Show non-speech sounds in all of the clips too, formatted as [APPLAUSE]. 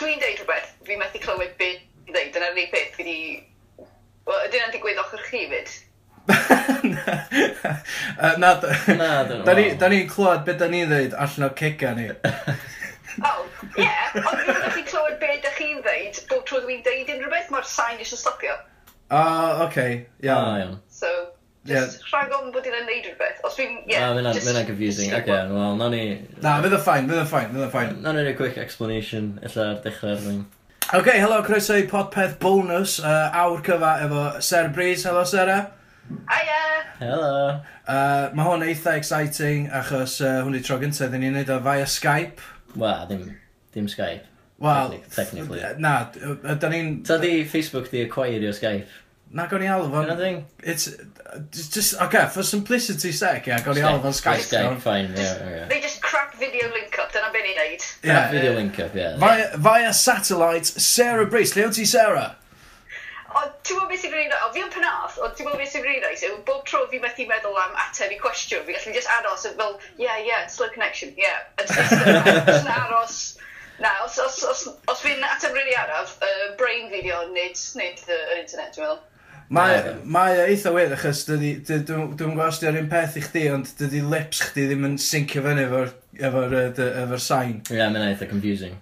dwi'n deud rhywbeth, fi methu clywed beth i ddeud, dyna'r unig beth fi di... Wel, dyna'n digwydd ochr chi fyd. [LAUGHS] na, na, da ni'n clywed beth da ni'n ddeud allan o cega ni. [LAUGHS] oh, ie, ond dwi'n gallu clywed beth da chi'n ddeud bob tro dwi'n deud unrhyw beth, mae'r sain eisiau stopio. Ah, oce, okay, iawn. Iawn. So, Just yeah. rhag ofn bod i'n neud rhywbeth. Os dwi'n... Yeah, no, just... Fyna confusing. Oce, wel, na ni... Na, fydd y ffain, fydd y ffain, fydd y ffain. Na ni'n quick explanation, illa ar dechrau'r ar. Oce, okay, helo, croeso i podpeth bonus, uh, awr cyfa efo Sarah Breeze. Helo, Sarah. Hiya! Helo. Uh, mae hwn eitha exciting, achos uh, hwn i tro gyntaf, ddyn ni'n neud o via Skype. Wel, ddim, ddim Skype. Wel, technically. Na, da ni'n... Ta di Facebook di acquire acquirio Skype? Na gawn ni alw fo'n... It's... Just, okay, for simplicity sake, yeah, gawn ni alw fo'n Skype. Skype, fine, yeah, yeah. They just crap video link-up, dyna be ni'n neud. Yeah, video link-up, yeah. Via, via satellite, Sarah Brace. Lle ti, Sarah? O, ti'n gwybod beth sy'n rhaid? O, fi yn panath, o, ti'n gwybod beth sy'n rhaid? Yw bob tro fi methu meddwl am ateb i cwestiwn, fi gallu just aros, fel, yeah, yeah, slow connection, yeah. A just aros, Na, os, os, os, os fi'n ateb rili araf, uh, brain video di nid, nid the internet, dwi'n meddwl. Mae, yeah. mae o eitha wir, achos dwi'n dwi, dwi, dwi gwybod os di'r un peth i chdi, ond dydy lips chdi ddim yn syncio fyny efo'r efo, efo, efo sain. Ie, yeah, mae'n eitha confusing.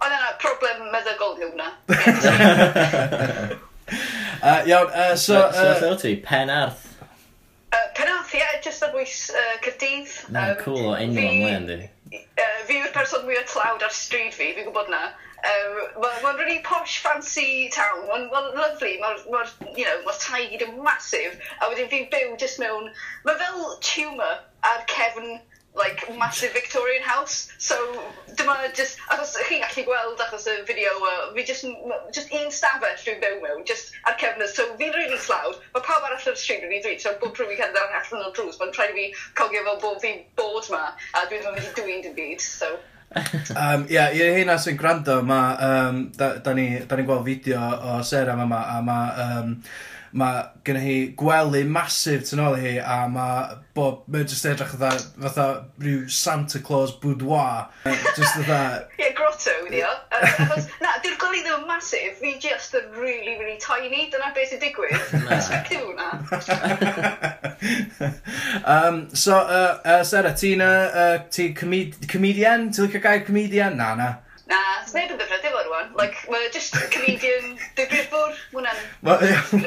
O, na, na, problem meddygol yw hwnna. [LAUGHS] [LAUGHS] uh, iawn, uh, so... So, Uh, so, so ti, pen arth? Uh, Penarth, ie, yeah, just ar bwys uh, Cyrdydd. Na, um, cool, o enw am len, di. Uh, fi yw'r person mwy o tlawd ar stryd fi, fi'n gwybod na. Um, mae'n ma really posh, fancy town, mae'n ma lovely, Mae'r ma, you know, mae taid yn massive, a wedyn fi'n byw just mewn, mae fel tumour ar cefn like massive Victorian house. So dyma just achos chi'n gallu gweld achos y fideo uh, fi just just un stafell dwi'n byw mewn just ar cefnod. So fi'n really slawd. Mae pawb arall ar y stryd yn ei ddweud. So bob prwy cyn allan o'r drws. Mae'n rhaid i fi cogio fel bod fi'n bod ma a dwi'n dwi ddim wedi dwi'n dim byd. So um, yeah, i'r hynna sy'n gwrando, ma, um, da, da ni'n ni gweld fideo o Sarah yma, a mae... um, mae gen hi gwely masif tyn ôl hi, a mae bob, mae'n just edrych fatha, fatha rhyw Santa Claus boudoir. Just fatha... [LAUGHS] Ie, yeah, grotto, wedi o. Na, dy'r gwely ddim yn masif, fi just yn really, really tiny, dyna beth sy'n digwydd. [LAUGHS] Respective hwnna. [LAUGHS] um, so, uh, uh, Sarah, ti'n uh, ti comedian? Ti'n licio gair comedian? Na, na. Na, sneb yn ddefnyddio fo rwan. Like, mae just comedian digrifwr, mwna'n...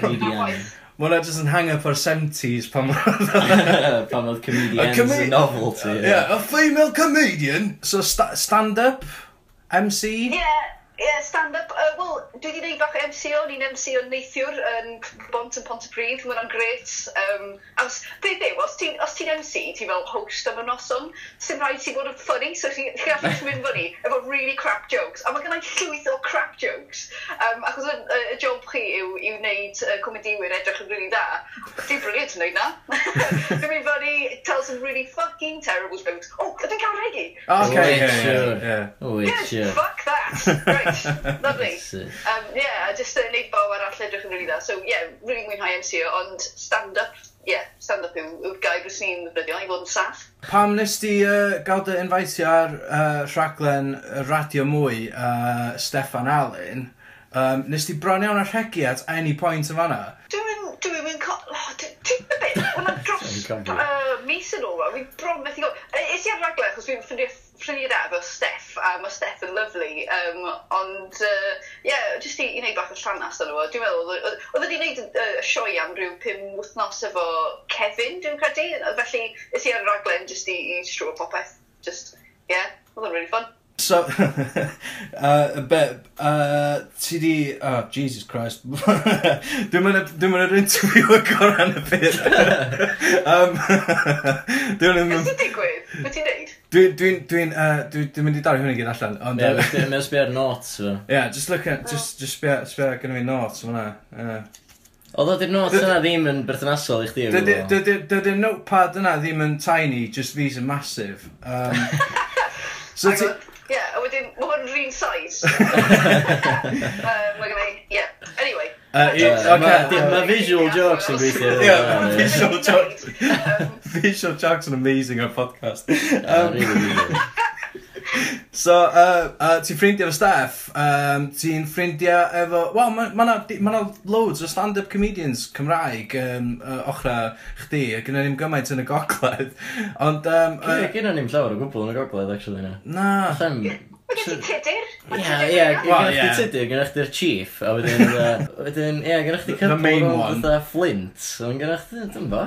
Comedian. Mae hwnna jyst yn hang up o'r 70s pan mae... [LAUGHS] pan oedd comedians a, a novelty. Yeah. yeah, a female comedian, so sta stand-up, MC. Yeah, Ie, yeah, stand-up. Uh, Wel, dwi wedi gwneud bach MCO, ni'n MCO neithiwr yn Bont yn Pontypridd, mae hwnna'n gret. Um, a os, beth yw, os ti'n ti MC, ti fel host am y noson, sy'n rhaid ti bod yn funny, so ti'n ti gallu mynd fyny efo really crap jokes. A mae gennau llwyth o crap jokes. Um, achos y, y, y job chi yw i wneud uh, comediwyr edrych yn really da. Ti'n briliant yn wneud na. [LAUGHS] Dwi'n mynd fyny, tell some really fucking terrible jokes. Oh, ydy'n cael regi? Okay, yeah, sure. Yeah. Oh, yeah, sure. fuck that. Right. Lovely. [LAUGHS] Um, yeah, just yn neud bawb arall edrych yn rili dda. So, yeah, really mwynhau MCO, ond stand-up, yeah, stand-up yw, yw'r gair rwy'n ni'n ddefnyddio i fod yn saff. Pam nes ti uh, gael dy invitio ar uh, rhaglen Radio Mwy, uh, Stefan Allen, um, nes ti bron iawn ar rhegi at any point yn fanna? Dwi'n dwi'n mynd... Ti'n beth? Hwna dros uh, mis yn ôl, fi bron methu gael... Es i ar raglen, achos fi'n ffyndio'r preirdd efo Steff, a mae Steff yn lyflu, um, ond, ie, uh, yeah, jyst i, i wneud bach o llanas yn efo, dwi'n meddwl, oedd wedi wneud y uh, sioe am rhyw pum wythnos efo Kevin, dwi'n credu, felly ys i ar y raglen jyst i, i strwy popeth, just, ie, yeah, oedd yn really fun. So, [LAUGHS] uh, be, uh, ti di, oh, Jesus Christ, dwi'n mynd dwi yr interview y gorau yn y byd. um, dwi'n mynd... Beth sy'n digwydd? Beth ti'n neud? Dwi'n, dwi'n, dwi'n, uh, dwi'n dwi mynd i dorri hwnna gyd allan, ond... Ie, yeah, mae'n sbio'r notes fo. Ie, just look at, just, just sbio, sbio gen fi notes fyna. Oedd oedd i'r notes yna ddim yn berthnasol i chdi? Dydy'r notepad yna ddim yn tiny, just these are massive. Um, [LAUGHS] so ti... Ie, a wedyn, mae hwn rhywun size. Mae gen i, ie. Anyway, Uh, Mae visual jokes yn gweithio. Ie, visual jokes. [LAUGHS] Visual jokes yn amazing o'r podcast. Um, so, uh, uh, ti'n ffrindiau efo Steff, um, ti'n ffrindiau efo... Wel, mae yna ma, ma loads o stand-up comedians Cymraeg um, uh, ochra chdi, a gyda ni'n gymaint yn y gogledd. Ond... Um, uh, gyda ni'n llawer o gwbl yn y gogledd, actually, na. Na. Allan, Gyd i tydur. Ie, ie, gynnwch chi tydur, gynnwch chi'r chief, a wedyn, [LAUGHS] wedyn, ie, gynnwch chi cyfbwr o fatha Flint, ond wedyn gynnwch chi, dyn bo?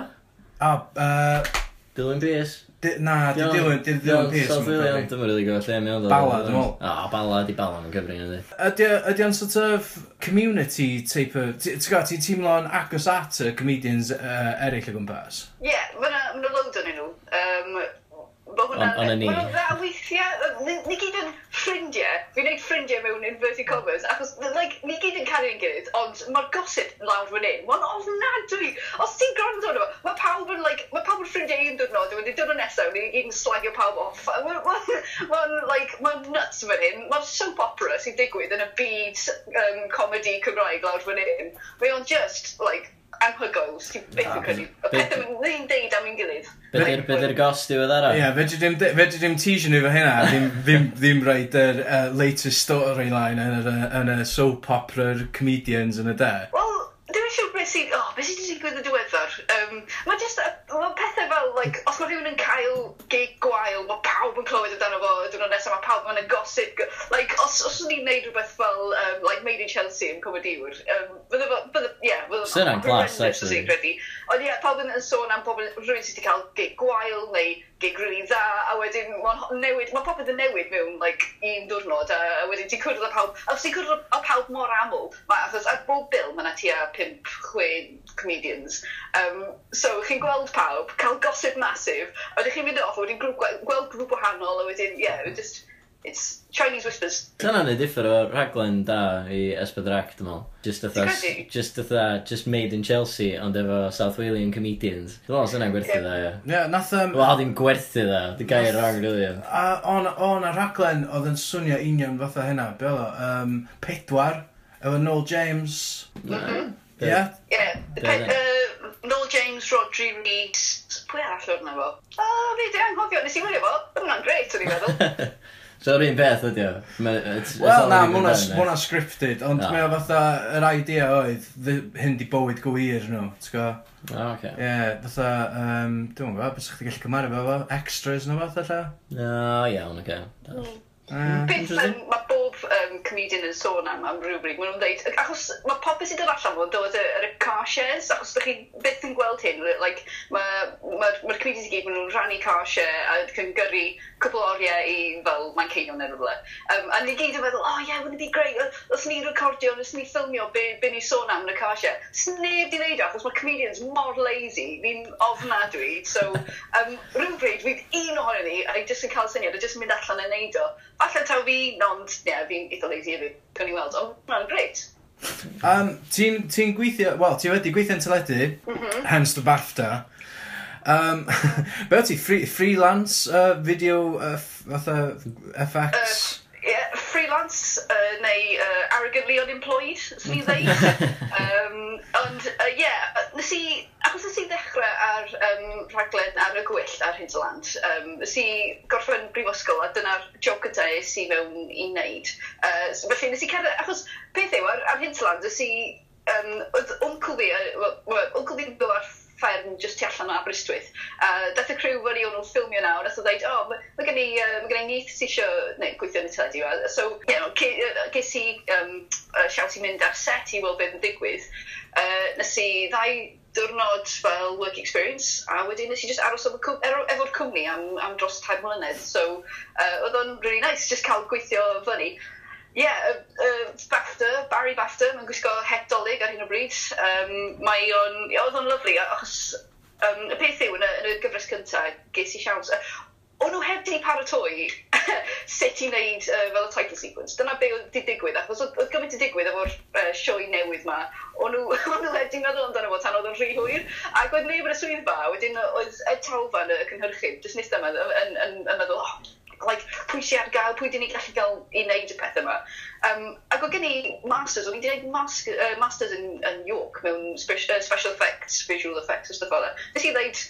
A, uh, Dylan Pearce. Na, di Dylan, di Dylan Pearce. South William, dyma rili gwybod lle mi oedd. Bala, dwi'n meddwl. O, bala, di bala yn gyfrin ydy. Ydy o'n sort of community type of... Ti'n gwybod, ti'n teimlo'n agos at y comedians eraill o gwmpas? Ie, mae'n load o'n nhw. Mae hwnna'n dda weithiau. Ni gyd yn ffrindiau, fi'n neud ffrindiau mewn inverted commas, achos, like, ni gyd yn cael ein gilydd, ond mae'r gosip lawr fan hyn, mae'n ofnadwy. Os ti'n gwrando nhw, mae pawb yn, like, mae pawb yn ffrindiau un diwrnod, wedi dod yn nesaf, ni gyd yn slagio pawb off. Mae'n, like, mae'n nuts fan hyn, mae'r soap opera sy'n digwydd yn y byd um, comedy Cymraeg lawr fan hyn. Mae o'n just, like, anhygoel sy'n beth yn credu. Pethau ddim deud am ein gilydd. Bydd yr gost i weddara? Ie, fedri ddim teasio nhw fo hynna, ddim, ddim, ddim rhaid yr uh, latest storyline yn y, yn y soap opera'r comedians yn y de. Wel, siŵr beth sy'n... Oh, beth sy'n digwydd y diweddar? Um, mae just... Mae pethau fel, like, os mae rhywun yn cael gig gwael, mae pawb yn clywed amdano fo, dyn nhw'n nesaf, mae pawb yn y gosip. Like, os, os ni'n neud rhywbeth fel, um, like, Made in Chelsea yn comediwr, um, bydde, bydde, yeah, bydde... Sy'n glas, actually. Ond, yeah, pawb yn yn sôn am pobl rhywun sydd wedi cael gig gwael, neu gig really dda, a wedyn mae'n newid, mae popeth yn newid mewn like, un diwrnod, a, a wedyn ti'n cwrdd â pawb, a os ti'n cwrdd â pawb mor aml, mae, achos ar bob bil mae yna tua 5-6 comedians, um, so chi'n gweld pawb, cael gosib masif, a wedyn chi'n mynd off, a wedyn grŵp, gweld grŵp wahanol, a wedyn, yeah, just It's Chinese whispers. Dyna ni differ o rhaglen da i Esbyddrac, dwi'n meddwl. Just atha, just atha, just made in Chelsea, ond efo South Walian comedians. Dwi'n meddwl syna'n gwerthu dda, ia. Ie, nath... Um, Wel, ddim gwerthu dda, di gair rang, really. A o'n, on a rhaglen oedd yn swnio union fatha hynna, be oedd o? um, pedwar, efo Noel James. Mhm. Ie? Ie. E? Noel James, Rodri Reed, pwy arall oedd yna fo? O, fi di anghofio, nes i wylio fo, oedd hwnna'n greit, o'n i'n meddwl. [LAUGHS] So yr un beth ydi o? Wel na, mae hwnna scripted, ond no. mae o fatha, yr idea oedd, hyn di bywyd gwir nhw, ti'n go? O, ah, oce. Ie, fatha, um, dwi'n gwybod, beth sy'ch chi gallu cymaru fo fo, extras nhw fath allan? O, iawn, oce. Okay. Uh, Beth um, mae bob um, comedian yn sôn am, am rhywbryd, maen nhw'n dweud, achos mae popeth sydd yn allan fo'n dod ar y car shares, achos ydych chi byth yn gweld hyn, like, mae'r ma, ma, ma comedians i gyd maen nhw'n rhannu car share a cyngyrru cwbl oriau i fel mae'n ceino neu rhywle. Um, a ni gyd yn meddwl, oh yeah, wouldn't it be great, os ni'n recordio, os ni'n ffilmio be, be ni'n sôn am yn y car share. Sneb di wneud e, achos mae comedians mor lazy, ni'n ofnadwy, so [LAUGHS] um, rhywbryd fydd un ohonyn ni, a i jyst yn cael syniad, a jyst mynd allan yn neud o, Alla taw fi, ond, ie, yeah, fi'n eitha lazy hefyd. Cawn ni weld, o, mae'n greit. Um, ti'n ti gweithio, wel, ti wedi gweithio yn teledu, mm -hmm. hence the BAFTA. Um, [LAUGHS] be o ti, free, freelance uh, video uh, fatha FX? Uh, freelance uh, neu uh, arrogantly unemployed, swn i'n dweud. um, [LAUGHS] ond, ie, uh, yeah, nes i, achos nes i ddechrau ar um, rhaglen ar y gwyll ar Hinterland, um, nes i gorffen brifysgol a dyna'r job gyda es i mewn i wneud. Uh, so, felly nes i cerdded, achos peth yw ar, ar Hinterland, nes i, um, oedd uncle fi, well, uncle fi ar fferm just tu allan o Aberystwyth. Uh, dath y crew wedi o'n nhw'n ffilmio nawr, nath o ddeud, o, oh, mae gen i, uh, ma gen i nith sy'n sio, neu gweithio yn y teledu. So, you know, ges i um, siawt i mynd ar set i weld beth yn digwydd. Uh, nes i ddau diwrnod fel work experience, a wedyn nes i just aros efo'r cwm, efo cwmni am, am dros tair mlynedd. So, uh, oedd o'n really nice just cael gweithio fyny. Ie, yeah, uh, Baxter, Barry Baxter, mae'n gwisgo het dolyg ar hyn o bryd. Um, mae o'n, oedd o'n lyflu, achos um, y peth yw, yn y, yn y gyfres cyntaf, ges i siawns, o'n nhw heb di paratoi [LAUGHS] sut i wneud uh, fel y title sequence. Dyna be oedd di digwydd, achos oedd gymaint i digwydd efo'r e, uh, sioe newydd ma. O'n nhw, [LAUGHS] on nhw heb di meddwl amdano fo tan oedd o'n rhy hwyr. Ac oedd neb yn y swyddfa, wedyn oedd Ed Talfan y cynhyrchydd, jyst nes yma, yn, yn, yn, yn meddwl, oh, like, pwy sy'n ar gael, pwy dyn ni gallu gael i wneud y pethau yma. Um, ac oedd gen i masters, o'n i wedi gwneud mas, uh, masters yn, yn York mewn special, uh, special effects, visual effects a stuff like that. Nes i ddeud,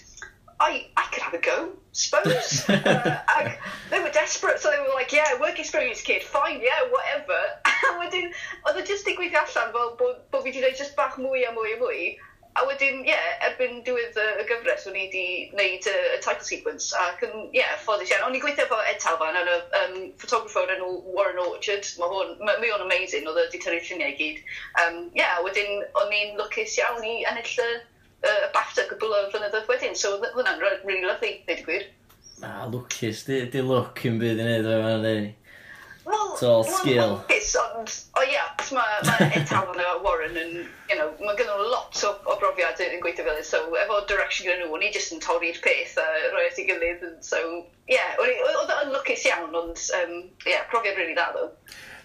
I, I could have a go, suppose. [LAUGHS] uh, I, they were desperate, so they were like, yeah, work experience kid, fine, yeah, whatever. [LAUGHS] a wedyn, oedd e just digwydd allan fel bod, bod fi wedi gwneud just bach mwy a mwy a mwy. A wedyn, ie, yeah, erbyn diwedd y, y gyfres, o'n i wedi gwneud y, y, title sequence. Ac yn, ie, yeah, ffodus iawn. O'n i gweithio efo Ed Talfan yn y um, photographer yn Warren Orchard. Mae hwn, mae o'n amazing, oedd e wedi tyrru'r lluniau i gyd. Um, ie, yeah, wedyn o'n i'n lwcus iawn i ennill y, y BAFTA gwbl o flynyddoedd wedyn. So, hwnna'n really lovely, dweud y gwir. A, lwcus. Di, di lwc yn byd i wneud o'r fan Well, It's all skill. Hapus, ond, o ia, mae ma Ed Talon a Warren yn, you know, mae gen nhw lot o, o brofiad yn gweithio fel so efo direction gyda nhw, o'n i jyst yn torri'r peth a roi at ei gilydd, so, ie, yeah, oedd yn lwcus iawn, ond, um, yeah, profiad rili really dda, ddo.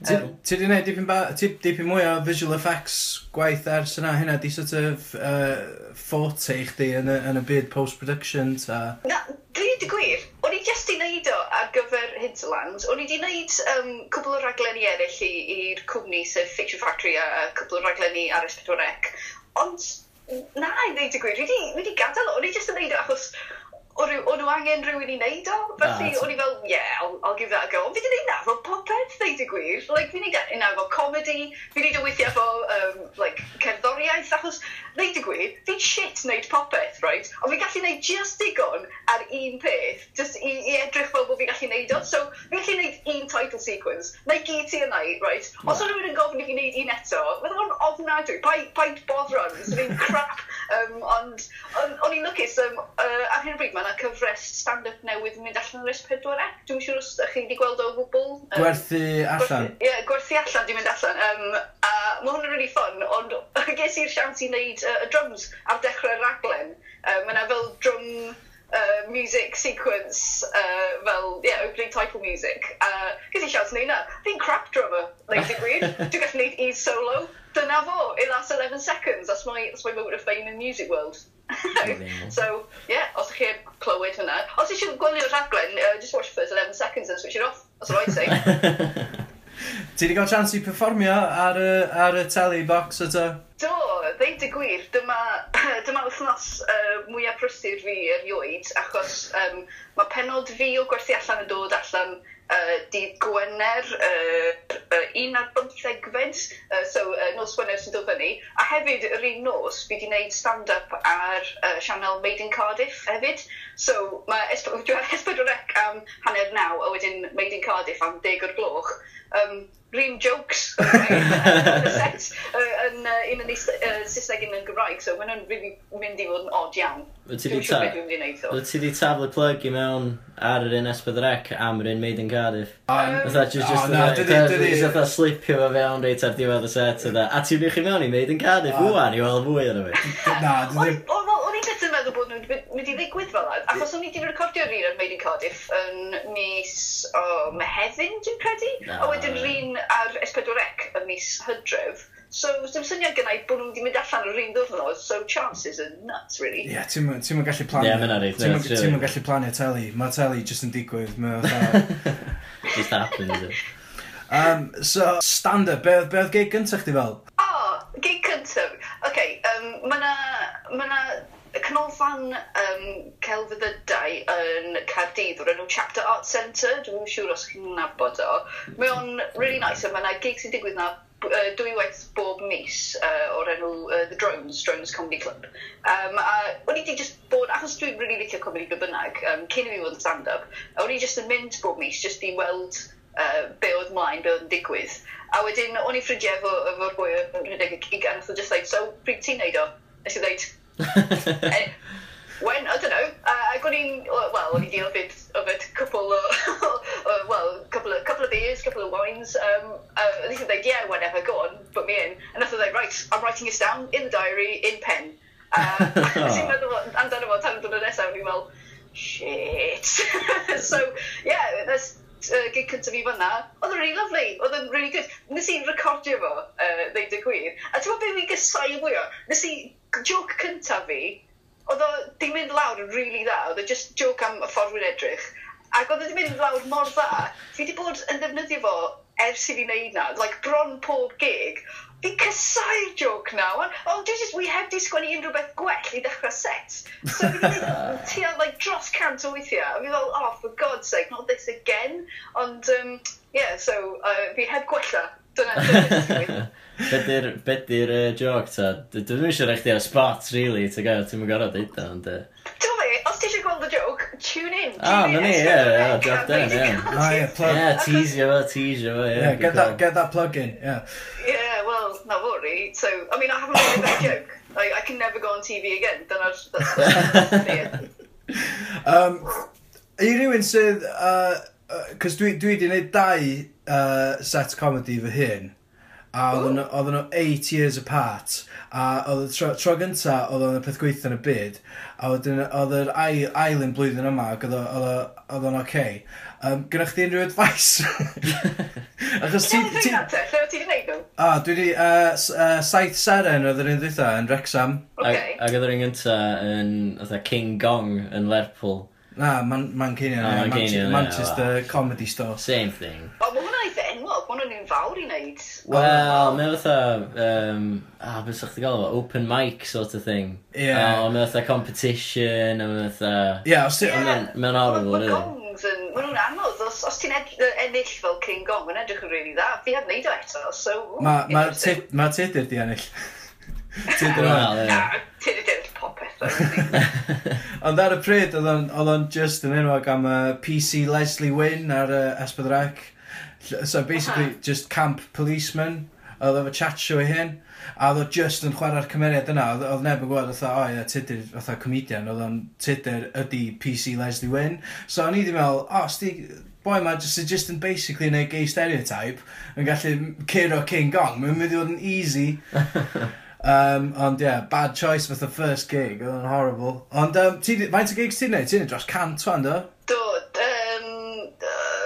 Ti di wneud dipyn, ba, dipyn mwy o visual effects gwaith ers yna hynna? Di sort of uh, forte i chdi yn y, yn y byd post-production ta? Na, dwi di gwir. O'n i just i wneud o ar gyfer Hinterlands. O'n i di wneud um, cwbl o raglenni eraill i'r cwmni sef Fiction Factory a cwbl o raglenni ar S4C. Ond na, i ddeud y gwir, dwi di, dwi di gadael o. O'n i just yn wneud o achos o'n nhw angen rhywun i wneud o. Felly, o'n i fel, yeah, I'll, I'll give that a go. Ond fi di wneud that efo popeth, ddeud y gwir. Like, fi wedi gwneud efo comedy, fi wedi e weithio efo, um, like, cerddoriaeth, achos, ddeud y gwir, fi shit wneud popeth, right? Ond fi'n gallu wneud just digon ar un peth, just i, i edrych fel bod fi'n gallu wneud o. So, fi'n gallu wneud un title sequence, neu gyd ti yna, right? Os o'n rhywun yn gofyn i fi wneud un eto, meddwl o'n ofnadwy, paid bothron, sy'n fi'n crap. [LAUGHS] Um, ond, o'n i'n lwcus, um, uh, ar hyn o bryd mae yna cyfres stand-up newydd yn mynd allan ar S4C. Dwi'n siŵr os ydych chi wedi gweld o gwbl. Um, gwerthu allan. Ie, yeah, gwerthu allan di mynd allan. Um, a mae hwn yn really fun, ond [LAUGHS] ges i'r siawns i wneud uh, y drums ar dechrau'r raglen. Um, mae yna fel drum uh, music sequence, uh, fel, yeah, opening title music. Uh, Gysi siawns yn neud na. Fi'n crap drummer, like gwir. [LAUGHS] Dwi'n gallu neud e solo dyna fo, it lasts 11 seconds, that's my, that's my moment of fame in the music world. [LAUGHS] so, yeah, os ydych chi'n clywed hwnna. Os ydych chi'n gwylio'r rhaglen, uh, just watch the first 11 seconds and switch it off. That's what I say. [LAUGHS] Ti wedi cael chance i performio ar y, ar y telly box eto? Do, ddeud y gwir, dyma, [CLEARS THROAT] dyma wythnos uh, mwyaf prysur fi erioed, achos um, mae penod fi o gwerthu allan yn dod allan uh, dydd Gwener, uh, uh, un ar bymthegfed, uh, so uh, nos Gwener sy'n dod fyny. A hefyd, yr un nos, fi wedi gwneud stand-up ar uh, sianel Made in Cardiff hefyd. So, mae Esbydwrec am hanner naw, a wedyn Made in Cardiff am deg o'r gloch um, ream jokes [LAUGHS] right? the set uh, yn, uh, un yn uh, Saesneg un yn Gymraeg, so maen nhw'n really mynd i fod yn odd iawn. Dwi'n siŵr beth dwi'n mynd i wneud o. Wyt ti di taflu plug i mewn ar yr un S4C am yr un Made in Cardiff? Fytha, just, just, just, fatha slipio fe fewn reit ar diwedd y set yna. A ti'n rhywch i mewn i wneud yn Cardiff wwan i weld fwy yna fi. Na, O'n i'n gyda'n meddwl bod nhw'n mynd i ddigwydd fel yna, achos o'n i wedi recordio rhywun ar Made in Cardiff yn mis o Mehefin, dwi'n credu, a wedyn rhywun ar S4C yn mis Hydref. So, dim syniad gynnau bod nhw wedi mynd allan yr un ddwrnod, so chances are nuts, really. Ie, yeah, ti'n gallu plannu. Ie, yeah, mae'n arif. Ti'n gallu plannu teli. Mae teli just yn digwydd. Mae [LAUGHS] Just happens it. Um, so, stand-up, be, be oedd gig gyntaf chdi fel? O, oh, gig cyntaf. Oce, okay, um, mae yna... ma na canolfan um, celfyddydau yn Cardydd o'r enw Chapter Art Centre, dwi'n siŵr os chi'n nabod o. Mae o'n really nice, a mae yna gig sy'n digwydd na uh, dwywaith bob mis uh, o'r enw uh, The Drones, Drones Comedy Club. Um, a o'n i di just bod, achos dwi'n really licio comedy be bynnag, um, cyn i mi fod yn stand-up, o'n i just yn mynd bob mis, just i weld uh, be oedd mlaen, be oedd yn digwydd. A wedyn, o'n i ffrindiau efo, efo'r bwy o'r rhedeg y cig, a nath oedd just like, so, pryd ti'n neud o? Nes i ddeud, [LAUGHS] e- when, I don't know, uh, ac o'n i'n, well, o'n i di yfyd, yfyd cwpl o, well, couple of, couple of beers, couple of wines, um, uh, they said, like, yeah, whatever, go on, put me in. And I thought, like, right, I'm writing this down in the diary, in pen. Uh, Nes i'n meddwl amdano fo tan dwi'n nesaf, o'n i'n meddwl, shit. [LAUGHS] so, yeah, that's, uh, gig cyntaf fi fanna, oedd yn really lovely, oedd yn really good. Nes i'n recordio fo, uh, ddeud y gwir. A ti'n meddwl beth fi'n gysau fwy o? Nes i, joke cyntaf fi, oedd o di mynd lawr yn really dda, oedd o just joke am y ffordd wy'n edrych. Ac oedd o di mynd lawr mor dda, fi wedi bod yn ddefnyddio fo ers i fi wneud na, like bron pob gig, fi cysau'r joc na, ond oh, just, we heb di sgwennu unrhyw beth gwell i ddechrau set. So fi wedi tua like, dros cant o weithiau, a fi fel, oh, for God's sake, not this again. Ond, um, yeah, so uh, fi heb gwella Dyna. Bedy'r [LAUGHS] be uh, joc ta? Dwi'n eisiau rhaid chdi ar spot, really, ti'n gael, ti'n gorau deud o, ond... Uh... Dwi, os ti eisiau gweld y joc, tune in. Ah, na ni, ie, ie, joc den, ie. Ah, ie, plug. Ie, teasio fo, teasio fo, ie. Get that, get that plug in, yeah. Yeah, well, not worry. So, I mean, I haven't made that joke. Like, I can never go on TV again. Dyna'r, that's the [LAUGHS] Um, I rywun sydd, uh, uh cos dwi, dwi wedi gwneud dau uh, set comedy fy hyn A oedden nhw 8 years apart. A oedd y tro, tro gynta, oedd o'n y peth gweithio yn y byd. A wedyn, oedd yr ail, ail yn blwyddyn yma, ac oedd o'n oce. Um, Gynnwch chi unrhyw advice? [LAUGHS] Achos ti... Ti wedi gwneud nhw? O, ah, dwi wedi... Uh, uh, saith seren oedd yr un dditha yn Rexham. Okay. Ac oedd yr un gynta yn King Gong yn Lerpool. Na, Mancunian. Man Mancunian. Ah, Manchester Comedy Store. Same thing. O, mae hwnna ddim fawr i wneud. Wel, mae fatha, um, ah, beth sa'ch ti gael o, open mic sort of thing. Ie. Yeah. Oh, mae fatha competition, a mae fatha... Ie, os ti... Mae'n horrible, really. gongs yn, maen nhw'n anodd, os, os ti'n ennill fel King Gong, mae'n edrych yn really dda, fi heb wneud o eto, so... Mae ma ma tydyr di ennill. [LAUGHS] Tydyr yna. Na, tydyr di ennill popeth. [LAUGHS] Ond ar y pryd, oedd o'n just yn enwog am uh, PC Leslie Wyn ar uh, Esbydrec. So basically, just camp policeman, oedd efo chat show i hyn, a oedd o just yn chwarae'r cymeriad yna, oedd, oedd neb yn gwybod, oedd o, o ia, tudur, oedd o comedian, oedd o'n tudur ydi PC Leslie Wynn. So o'n i wedi meddwl, o, oh, sti, boi ma, just, just yn basically neu gay stereotype, yn gallu curo King Gong. mae'n mynd i fod yn easy. [LAUGHS] Um, ond ie, yeah, bad choice fath o first gig, oedd yn horrible. Ond um, faint o gigs ti'n neud? Ti'n neud dros cant fan, do? Do, um, uh,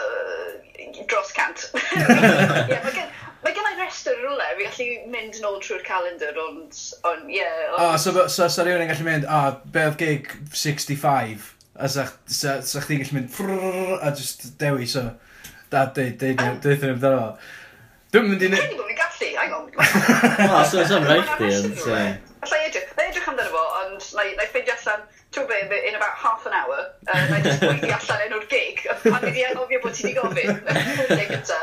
Brilliant! yeah, mae gen, ma gen i'n restr rhywle, fi gallu mynd yn ôl trwy'r calendar, ond, ond, ie. Yeah, ond... Oh, so, so, so rhywun yn gallu mynd, o, oh, be oedd gig 65, a sa, sa, sa chdi'n gallu mynd, frrrr, a just dewi, so, da, deud, deud, deud, deud, deud, deud, Dwi'n mynd i... Cyn i bod fi'n gallu, hang on. Wel, so, so'n rhaid i, ond... Alla i edrych ti'n be, in about half an hour, uh, na i just gweithio allan enw'r gig, a mi di anghofio bod ti wedi gofyn, [LAUGHS] yn gynta.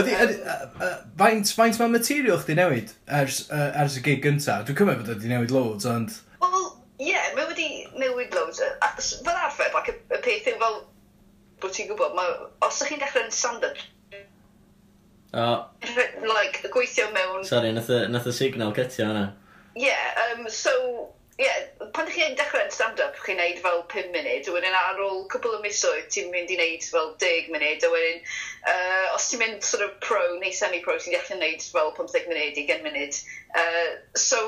Ydy, um, faint, faint mae material chdi newid ers, uh, ers y gig gynta? Dwi'n cymryd bod wedi newid loads, ond... Wel, ie, yeah, mae wedi newid loads. Fel arfer, like, y peth yw fel, bod ti'n gwybod, ma, os ydych chi'n dechrau'n stand-up, Oh. Like, gweithio mewn... Sorry, nath y, nath y signal cytio hwnna. Yeah, um, so yeah, pan ydych chi'n dechrau yn stand-up, chi'n neud fel 5 munud, a wedyn ar ôl cwbl o misoedd, ti'n mynd i neud fel 10 munud, a wedyn uh, os ti'n mynd sort of pro neu semi-pro, ti'n gallu neud fel 15 munud, 20 munud. Uh, so,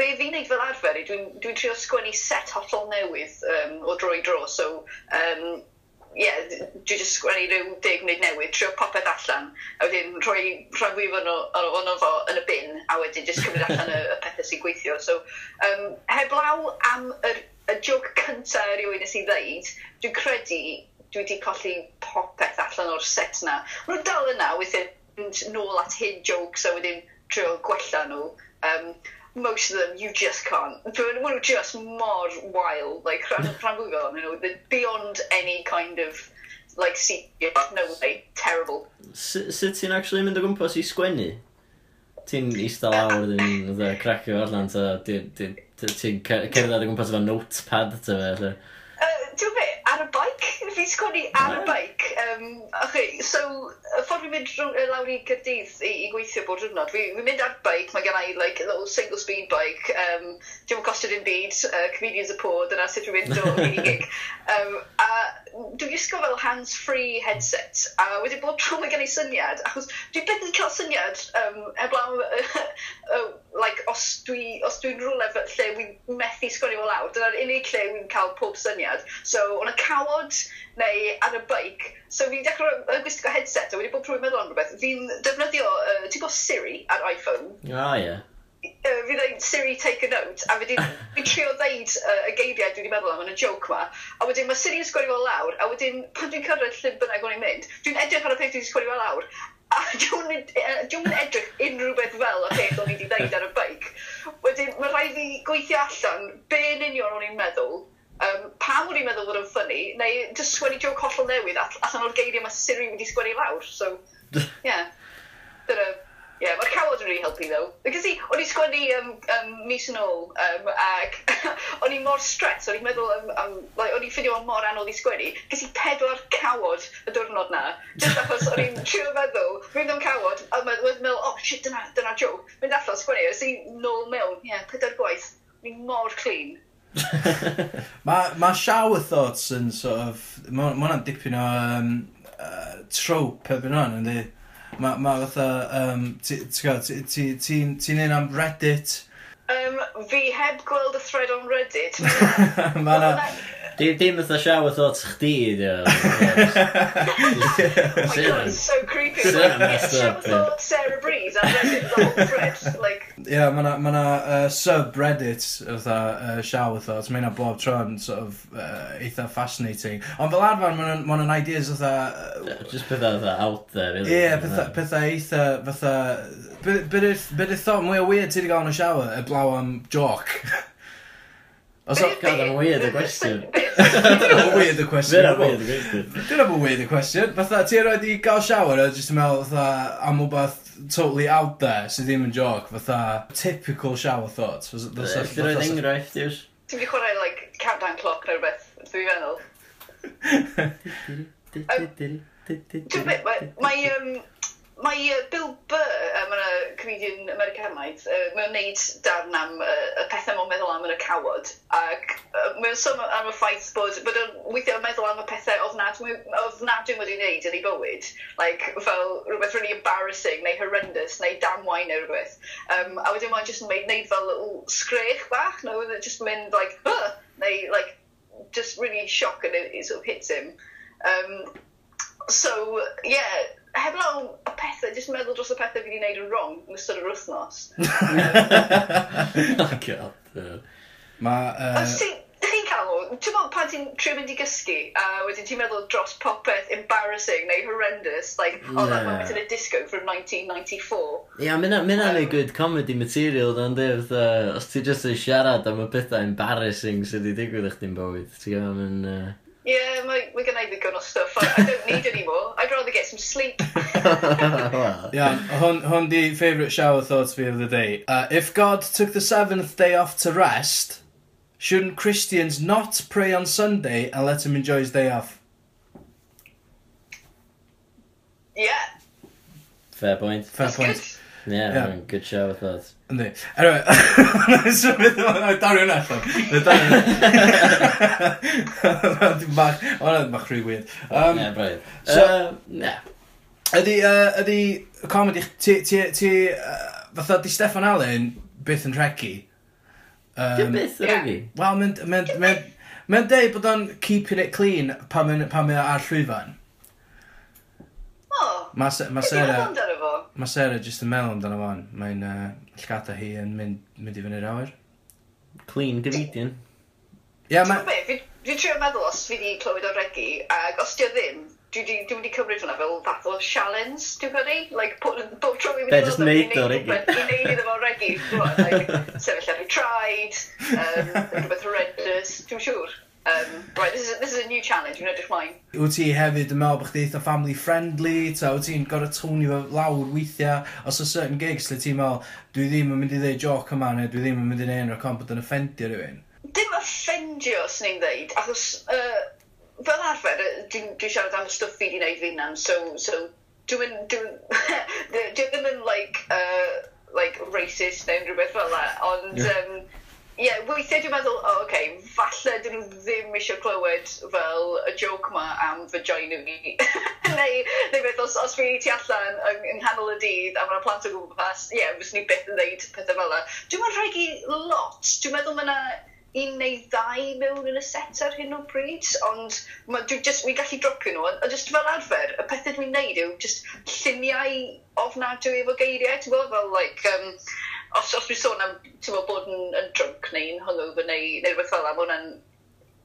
be fi'n neud fel arfer, dwi'n dwi trio sgwennu set hollol newydd um, o dro i dro, so um, yeah, dwi just sgwennu rhyw deg munud newydd, trio popeth allan, a wedyn rhoi rhan fwyaf o'n o'n fo yn y bin, a wedyn just cymryd allan y, y pethau sy'n gweithio. So, um, heblaw am y, y jog cyntaf rhywun nes i ddeud, dwi'n credu dwi wedi colli popeth allan o'r set na. Mae nhw dal yna, weithiau nôl at hyn jokes a wedyn trio gwella nhw. Um, most of them you just can't. But one just mor wild, like Rangugo, [LAUGHS] you know, beyond any kind of like serious, no way, terrible. Sut ti'n actually mynd o gwmpas i sgwennu? Ti'n eista lawr [LAUGHS] ddim, cracio arlan, ti'n cerdded o gwmpas efo notepad, ta fe, ti'n fe, ar y bike? [LAUGHS] Fi sgwennu ar y bike. Um, okay, so, y ffordd fi'n mynd rhwng, lawr i Gyrdydd i, i gweithio bod rhywnod, fi'n fi mynd ar bike, mae gen i like, a little single speed bike, um, dim yn costio dim byd, uh, comedians y pod, dyna sut fi'n mynd o [LAUGHS] i gig. Um, a dwi'n ysgo fel hands-free headset, a wedi bod mae gen i syniad, achos dwi beth yn cael syniad um, heblaw, uh, uh, like, os dwi'n os dwi rhywle lle wy'n methu sgwini fel lawr, dyna'r unig lle wy'n cael pob syniad. So, o'n y cawod neu ar y beic, so fi'n dechrau gwisgo headset a wedi bod trwy'n meddwl am rhywbeth, fi'n defnyddio, uh, ti'n gwybod Siri ar iPhone? Ah, oh, ie. Yeah uh, fi dweud Siri take a note, a [LAUGHS] fi wedi trio ddeud uh, y geiriau dwi wedi meddwl am yn y joke ma, a wedyn mae Siri yn sgwari fel lawr, a wedyn pan dwi'n cyrraedd lle bynnag o'n i'n mynd, dwi'n edrych ar y peth dwi'n sgwari fel lawr, a [LAUGHS] dwi'n uh, edrych unrhyw beth fel y peth o'n i wedi dweud ar y beic. Wedyn, mae rhaid fi gweithio allan, be yn union o'n i'n meddwl, um, pam o'n i'n meddwl fod yn ffynnu, neu just sgwennu joke hollol newydd allan o'r geiriau mae Siri wedi sgwennu lawr, so, [LAUGHS] yeah. Dyna yeah, mae'r cawod yn really helpu ddo. Because i, o'n i sgwennu um, um, mis yn ôl, um, ac [LAUGHS] o'n i mor stress, o'n i'n meddwl, um, um, like, o'n i'n ffidio o'n mor anodd i sgwennu, ges i pedwar cawod y diwrnod na. Just achos o'n i'n trio meddwl, mynd o'n cawod, a mae'n meddwl, oh shit, dyna, dyna joke. Mynd allan sgwennu, os i nôl mewn, ie, yeah, pedwar gwaith, o'n i'n mor clean. [LAUGHS] mae ma shower thoughts yn sort of, mae hwnna'n dipyn o um, uh, trope erbyn hwn, yndi? Mae ma fatha, um, ti'n ti, ti, ti, ti un am Reddit? Um, fi heb gweld y thread on Reddit. [LAUGHS] Mae na... Dim dim fatha shower thoughts chdi, di o. [LAUGHS] Oh my god, it's so creepy. Like, it's shower thoughts Sarah Breeze, and then it's the whole thread, like yeah, mae na, ma na, uh, subreddit fatha uh, shower thoughts, mae yna bob tro yn sort of, uh, eitha fascinating. Ond fel arfer, mae yna'n ideas fatha... Uh, Just pethau fatha out there, really. Ie, yeah, pethau, pethau eitha fatha... Byd y thought mwy o weird ti wedi gael yn y shower, y blaw am joc. [LAUGHS] Os o'n gadael yn weird y gwestiwn. Dyna fo weird y cwestiwn. Dyna fo weird y cwestiwn. Dyna fo weird y cwestiwn. Fatha, ti erioed i gael shower a jyst yn meddwl fatha am wbeth totally out there sydd ddim yn joc. Fatha, typical shower thoughts. Ti'n rhoi enghraifft, Iws? Ti'n fi chwarae, like, countdown clock neu rhywbeth, dwi'n feddwl. Mae, um, mae Bill Burr, uh, mae'n comedian Americanaidd, uh, mae'n neud darn am uh, y pethau mae'n meddwl am yn y cawod. Ac uh, mae'n sôn am y ffaith bod, bod yn weithio meddwl am y pethau ofnadwy wedi wneud yn ei bywyd. Like, fel rhywbeth really embarrassing, neu horrendous, neu damwain neu rhywbeth. Um, a wedyn mae'n just made, neud fel little sgrech bach, no, e just mynd like, huh, neu like, just really shock and it, it sort of hits him. Um, so, yeah, heblaw y pethau, jyst meddwl dros y pethau fi wedi gwneud yn wrong yn ystod yr wythnos. oh, God. Mae... Uh... Os ti'n chi cael o, ti'n meddwl pan ti'n trio mynd i gysgu, a uh, wedyn ti'n meddwl dros popeth embarrassing neu horrendous, like, oh, yeah. that moment in a disco from 1994. Ia, yeah, mynd am um, good comedy material, dan di, uh, os ti just yn siarad am y pethau embarrassing sydd wedi digwydd eich di'n bywyd, ti'n gwybod, yn... Uh... Yeah, mae, mae gen i ddigon o stuff. I, I don't need any more. I'd rather get some sleep. [LAUGHS] [LAUGHS] Yeah, hwn, hwn di favourite shower thoughts fi of the day. Uh, if God took the seventh day off to rest, shouldn't Christians not pray on Sunday and let him enjoy his day off? yeah, Fair point. Fair that's point. good. Yeah, Yeah. yeah. good shower I thought. Yndi. Anyway, so beth yma, dario hwnna allan. Dario hwnna. Mach, hwnna mach rhy weird. Um, yeah, braidd. So, uh, yeah. Ydy, uh, ydy, comedy, ti, ti, ti, uh, fatha di Stefan Allen byth yn regu. Um, byth yn regu? Wel, mynd, mynd, mynd, Mae'n deud bod o'n keeping it clean pan mae'n ar llwyfan. O. Oh, mae Sarah mae Sarah jyst yn meddwl amdano fo'n, Mae'n uh, llgada hi yn mynd, mynd i fyny'r awyr. Clean Davidian. Ie, yeah, mae... Dwi'n trio meddwl os fi wedi clywed o'r regi, ac os di o ddim, dwi wedi cymryd hwnna fel fath o challenge, dwi'n credu? Like, bob tro fi wedi fi'n mynd i ddod o'n regi. I neud iddo fo'n regi. Sefyll ar y traed, um, rhywbeth horrendous, dwi'n siŵr um, right, this is, this is a new challenge, yn edrych mlaen. Wyt ti hefyd yn meddwl bod chdi eitha family friendly, ta wyt ti'n gorau tŵni fo lawr weithiau, os o certain gigs lle ti'n meddwl, dwi ddim yn mynd i ddeud joc yma, neu dwi ddim yn mynd i neud enw'r bod yn offendio rhywun? Dim offendio, os ni'n ddeud, achos uh, fel arfer, dwi'n dwi siarad am y stwff fi wedi gwneud fi nan, so, so dwi'n dwi'n [LAUGHS] dwi, dwi ddim yn like, uh, like racist neu rhywbeth fel that, ond yeah. um, ie, yeah, weithiau dwi'n meddwl, o, oh, okay, falle dyn nhw ddim eisiau clywed fel y joke ma am vagina fi. [LAUGHS] neu, neu beth, os, os fi tu allan yng, yng nghanol y dydd a mae'na plant o gwmpas, ie, yeah, fyswn ni byth yn dweud pethau fel la. Dwi'n meddwl rhaid i lot. Dwi'n meddwl mae yna un neu ddau mewn yn y set ar hyn o bryd, ond dwi'n just, mi gallu dropio nhw, a just fel arfer, y pethau dwi'n neud yw just lluniau ofnadwy efo geiriau, ti'n gweld, fel, like, um, os, os fi sôn am, ti'n meddwl bod yn, yn drunk neu'n hungover neu, neu rhywbeth fel yna, mae hwnna'n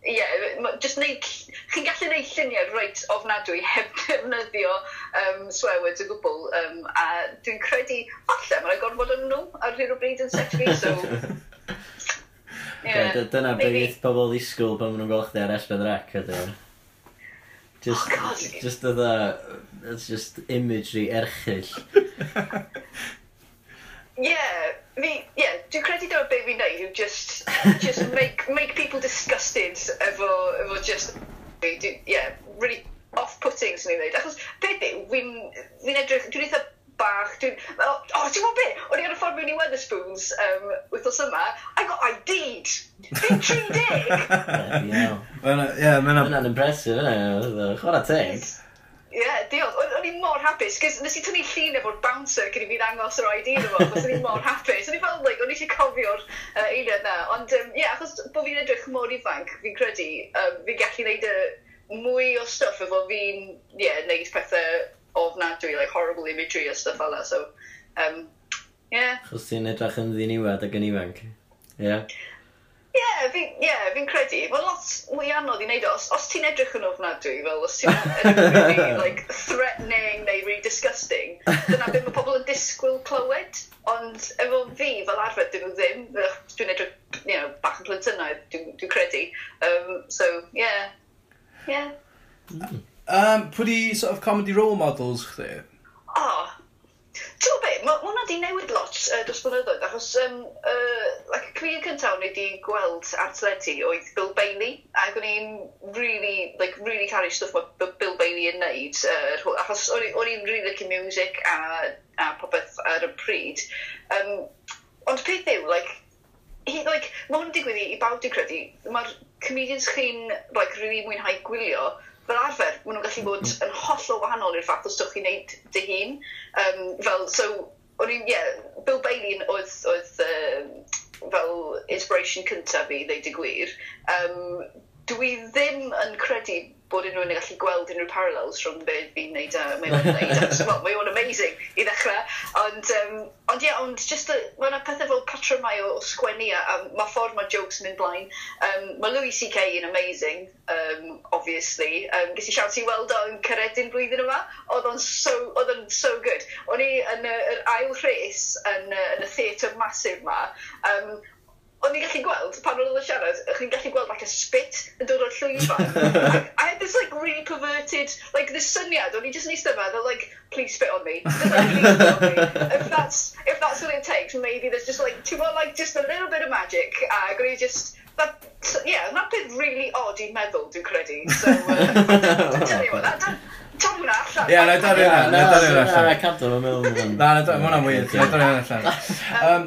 ie, yeah, just neud, chi'n gallu neud lluniau reit ofnadwy heb [LAUGHS] defnyddio um, swear words o gwbl, um, a dwi'n credu, falle, mae'n gorfod yn nhw ar hyn o bryd yn set fi, so... [LAUGHS] Yeah, dyna beth pobl ddisgwyl pan maen nhw'n gweld chdi ar Esbeth rec ydy. Just, oh God. just dda, that's just imagery erchill. [LAUGHS] yeah, fi, yeah, dwi'n credu dyma beth fi'n neud yw just, just [LAUGHS] make, make people disgusted efo, efo just, dwi, yeah, really off-putting sy'n ei wneud. Achos peth yw, fi'n fi edrych, dwi'n eitha bach, dwi'n, o, oh, oh, ti'n gwybod beth? O'n i ar y ffordd mewn i Weatherspoons um, wythnos yma, I got ID'd! Fi'n 30! Ie, mae'n... Ie, mae'n... Mae'n impressive, yna, chwarae teg. Ie, yeah, diolch. O'n i mor hapus, cys nes i tynnu llun efo'r bouncer cyn i fi ddangos yr ID i'n efo, cos o'n i mor hapus. O'n i fel, like, o'n i eisiau cofio'r uh, eiliad na. Ond, ie, um, yeah, achos bod fi'n edrych mor ifanc, fi'n credu, um, fi'n gallu neud y mwy o stuff efo fi'n, ie, yeah, neud pethau ofnadwy, like horrible imagery a stuff fel that, so, um. Yeah. Chos ti'n edrych yn ddiniwad ac yn ifanc. Ie. Yeah. Ie, yeah, fi'n yeah, fi credu. Mae'n lot mwy anodd i wneud o. Os, os ti'n edrych yn ofnadwy, fel os ti'n edrych really, [LAUGHS] like, threatening neu really disgusting, dyna beth mae pobl yn disgwyl clywed. Ond efo fi, fel arfer, dyn nhw e ddim. Dwi'n edrych you know, bach yn plentynau, dwi'n dwi credu. Um, so, yeah. Yeah. Um, pwy di sort of comedy role models chdi? Oh, Ti'n be, mae hwnna di newid lot uh, dros blynyddoedd, achos um, uh, like, y clir cyntaf o'n i wedi gweld ar teledu oedd Bill Bailey, ac o'n i'n really, like, really caru stwff mae Bill Bailey yn neud, uh, achos o'n i'n really like music a, a popeth ar y pryd. Um, ond peth yw, like, he, like, mae hwn yn digwydd i, i bawb di credu, mae'r comedians chi'n like, really mwynhau gwylio, fel arfer, maen nhw'n gallu bod yn hollol wahanol i'r fath o stwff chi'n neud dy hun. Um, fel, so, o'n i'n, yeah, Bill Bailey oedd, oedd um, fel inspiration cyntaf fi, ddeud y gwir. Um, dwi ddim yn credu bod unrhyw un yn gallu gweld unrhyw parallels rhwng be fi'n neud a mae o'n neud. well, mae o'n amazing i ddechrau. Ond, um, ond ie, yeah, ond just, mae yna pethau fel patrymau o, o sgwennu a, a mae ffordd mae jokes yn mynd blaen. Um, mae Louis C.K. yn amazing, um, obviously. Um, Gysi siawns i weld o'n cyredin blwyddyn yma. Oedd o'n so, oedd o'n so good. O'n i yn yr ail rhes yn, yn y theatr masif yma. Um, o'n i'n gallu gweld, pan oedd yn siarad, o'ch chi'n gallu gweld like a spit yn dod o'r llwyfan. [LAUGHS] I, I had this like really perverted, like this syniad, o'n i just yn eistedd yma, they're like, please spit on me. Just, like, please spit on me. If that's, if that's what it takes, maybe there's just like, ti'n much, like just a little bit of magic, a o'n i just, that, so, yeah, that bit really odd i'n meddwl, dwi'n credu. So, uh, [LAUGHS] I tell you what, that, that, Tom hwnna allan. Ie, na i dorri hwnna. Na i dorri hwnna allan. Na, cadw fo'n meddwl. Na, na, ma hwnna'n weird. Na i dorri hwnna allan. [LAUGHS] Um,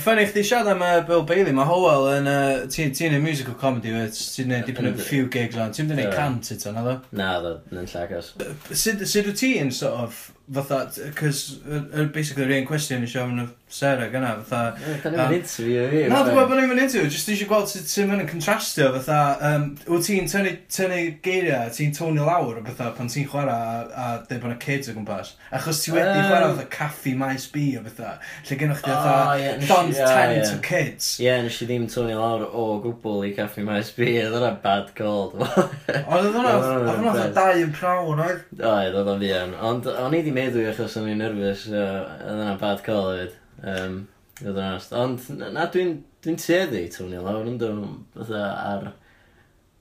Ffynnu chdi siad am Bill Bailey, mae Howell yn... Ti'n ti neud musical comedy wyt, ti'n neud dipyn o few gigs o'n. Ti'n mynd i neud cant eto, na ddo? Na, ddo, yn llagos. Sut wyt ti'n sort of fatha, cos, uh, basically, yr un cwestiwn i siarad o Sarah gyna, fatha... Da ni'n interview fi. Na, dwi'n gwybod bod ni'n mynd interview, jyst eisiau gweld sut sy'n mynd yn contrastio, fatha, um, wyt ti'n tynnu, tynnu geiriau, ti'n toni lawr, fatha, pan ti'n chwarae a, a dweud bod yna kids o gwmpas. Achos ti wedi um, chwarae fatha caffi maes B o fatha, lle gennych chi fatha, llond ten to kids. Ie, nes i ddim toni lawr o gwbl i caffi maes B, oedd hwnna bad call. Oedd hwnna, oedd hwnna dau yn prawn, oedd? Oedd, oedd o'n fi ond o'n i wedi meddwi achos o'n i'n nervous, so, oedd yna bad call hefyd. Um, Oedd yn onast. Ond na, dwi'n dwi teddi twnio lawr yn dwi'n fatha ar...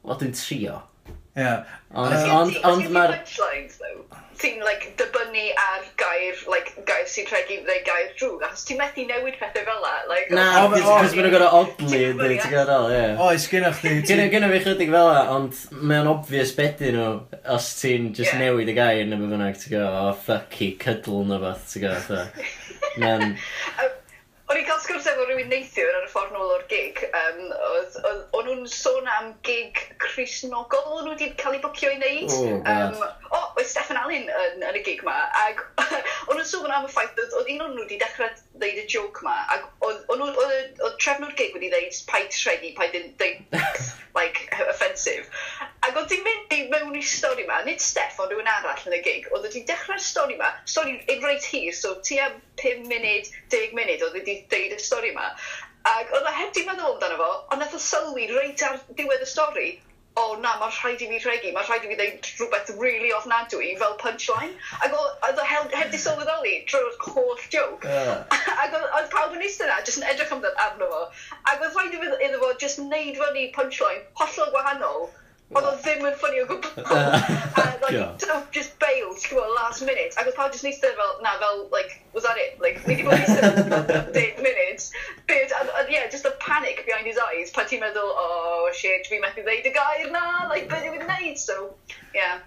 O, dwi'n trio. Ie. Ond, ond, ond mae'r ti'n like, dibynnu ar gair, like, gair sy'n rhegi neu gair drwg, achos ti'n methu newid pethau fel la. Like, Na, cos mae'n gorau odli, dwi, ti'n gorau, ie. Oes, gynnwch chi. Gynnwch fi chydig fel la, ond mae'n obvious bedu nhw, os ti'n just yeah. newid y gair neu bydd bynnag, ti'n gorau, o, oh, fucky, cuddle neu beth, ti'n gorau, Mae'n... [LAUGHS] O'n i'n cael sgwrs efo rhywun neithiwr ar y ffordd nôl o'r gig. Um, oedd o'n nhw'n sôn am gig Crisnogol o'n nhw wedi cael ei bwcio i wneud. Oh, um, o, oedd Stefan Allen yn, yn y gig ma. Ac [LAUGHS] o'n nhw'n sôn am y ffaith oedd, oedd un o'n nhw wedi dechrau ddeud y joke ma. Ac oedd trefnwr gig wedi ddeud paid tredi, paid ddeud [LAUGHS] like, offensive. Ac oedd di'n mynd i mewn i stori ma, nid Steff ond rhywun arall yn y gig, oedd wedi dechrau'r stori ma, stori yn reit hir, so ti am 5 munud, 10 munud, oedd wedi deud y stori yma. Ac oedd o heb di meddwl amdano fo, ond nath o sylwi reit ar diwedd y stori, o oh, na, mae'n rhaid i fi rhegi, mae'n rhaid i fi ddeud rhywbeth really ofnadwy fel punchline. Ac oedd o heb, heb di sylweddoli drwy'r holl joke. [LAUGHS] Yeah. Ac oedd pawb yn eistedd yna, jyst yn edrych amdano fo. Ac oedd rhaid i fi iddo fo jyst wneud fyny punchline hollol gwahanol Oedd o ddim yn ffynnu o gwbl. [LAUGHS] a, [LAUGHS] like, Tom just bailed, ti'n gwybod, last minute. Ac oedd pawb just neistedd fel, na, fel, like, was that it? Like, ni di bod eistedd fel [LAUGHS] 10 minutes. Byd, and, and, yeah, just a panic behind his eyes. Pa ti'n meddwl, oh, shit, fi methu ddeud y gair na, like, beth yw'n neud, so, yeah.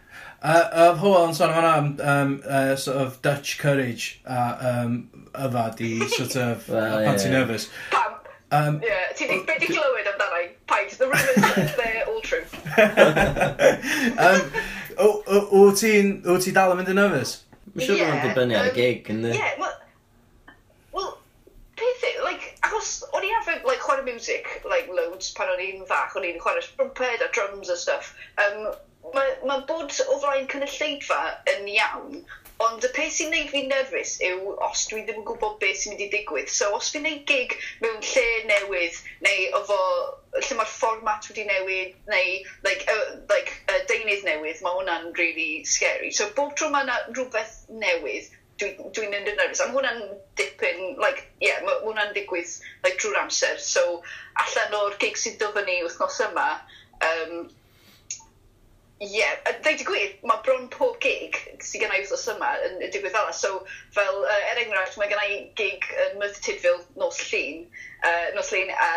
Uh, uh, Hwyl yn sôn fan am um, um, uh, sort of Dutch courage a um, yfad i sort of well, pan yeah. ti'n nervous. Pam, Um, yeah, ti di, be di glywed amdana i? Paid, the rumours, [LAUGHS] they're all true. um, o ti'n, o ti dal yn mynd yn nervous? Mae'n siŵr bod yn dibynnu ar y gig, yn? Yeah, well, peth yw, like, achos o'n i arfer, like, chwarae music, like, loads, pan o'n i'n fach, o'n i'n chwarae strumped a drums a stuff. Um, Mae ma bod o flaen cynulleidfa yn iawn, Ond y peth sy'n neud fi nerfus yw os dwi ddim yn gwybod beth sy'n mynd i digwydd. So os fi'n neud gig mewn lle newydd, neu efo lle mae'r fformat wedi newid, neu like, uh, like, uh, deunydd newydd, mae hwnna'n really scary. So bob tro mae yna rhywbeth newydd, dwi'n dwi mynd yn nervous. A mae hwnna'n dipyn, like, yeah, mae hwnna'n digwydd like, drwy'r amser. So allan o'r gig sydd dyfa ni wythnos yma, um, Ie, yeah, dweud y gwir, mae bron pob gig sydd gen i wrthos yma yn, yn digwydd fel So, fel, uh, er enghraifft, mae gen i gig yn Merthyr Tydfil, Nos llun. uh, Nos llun, a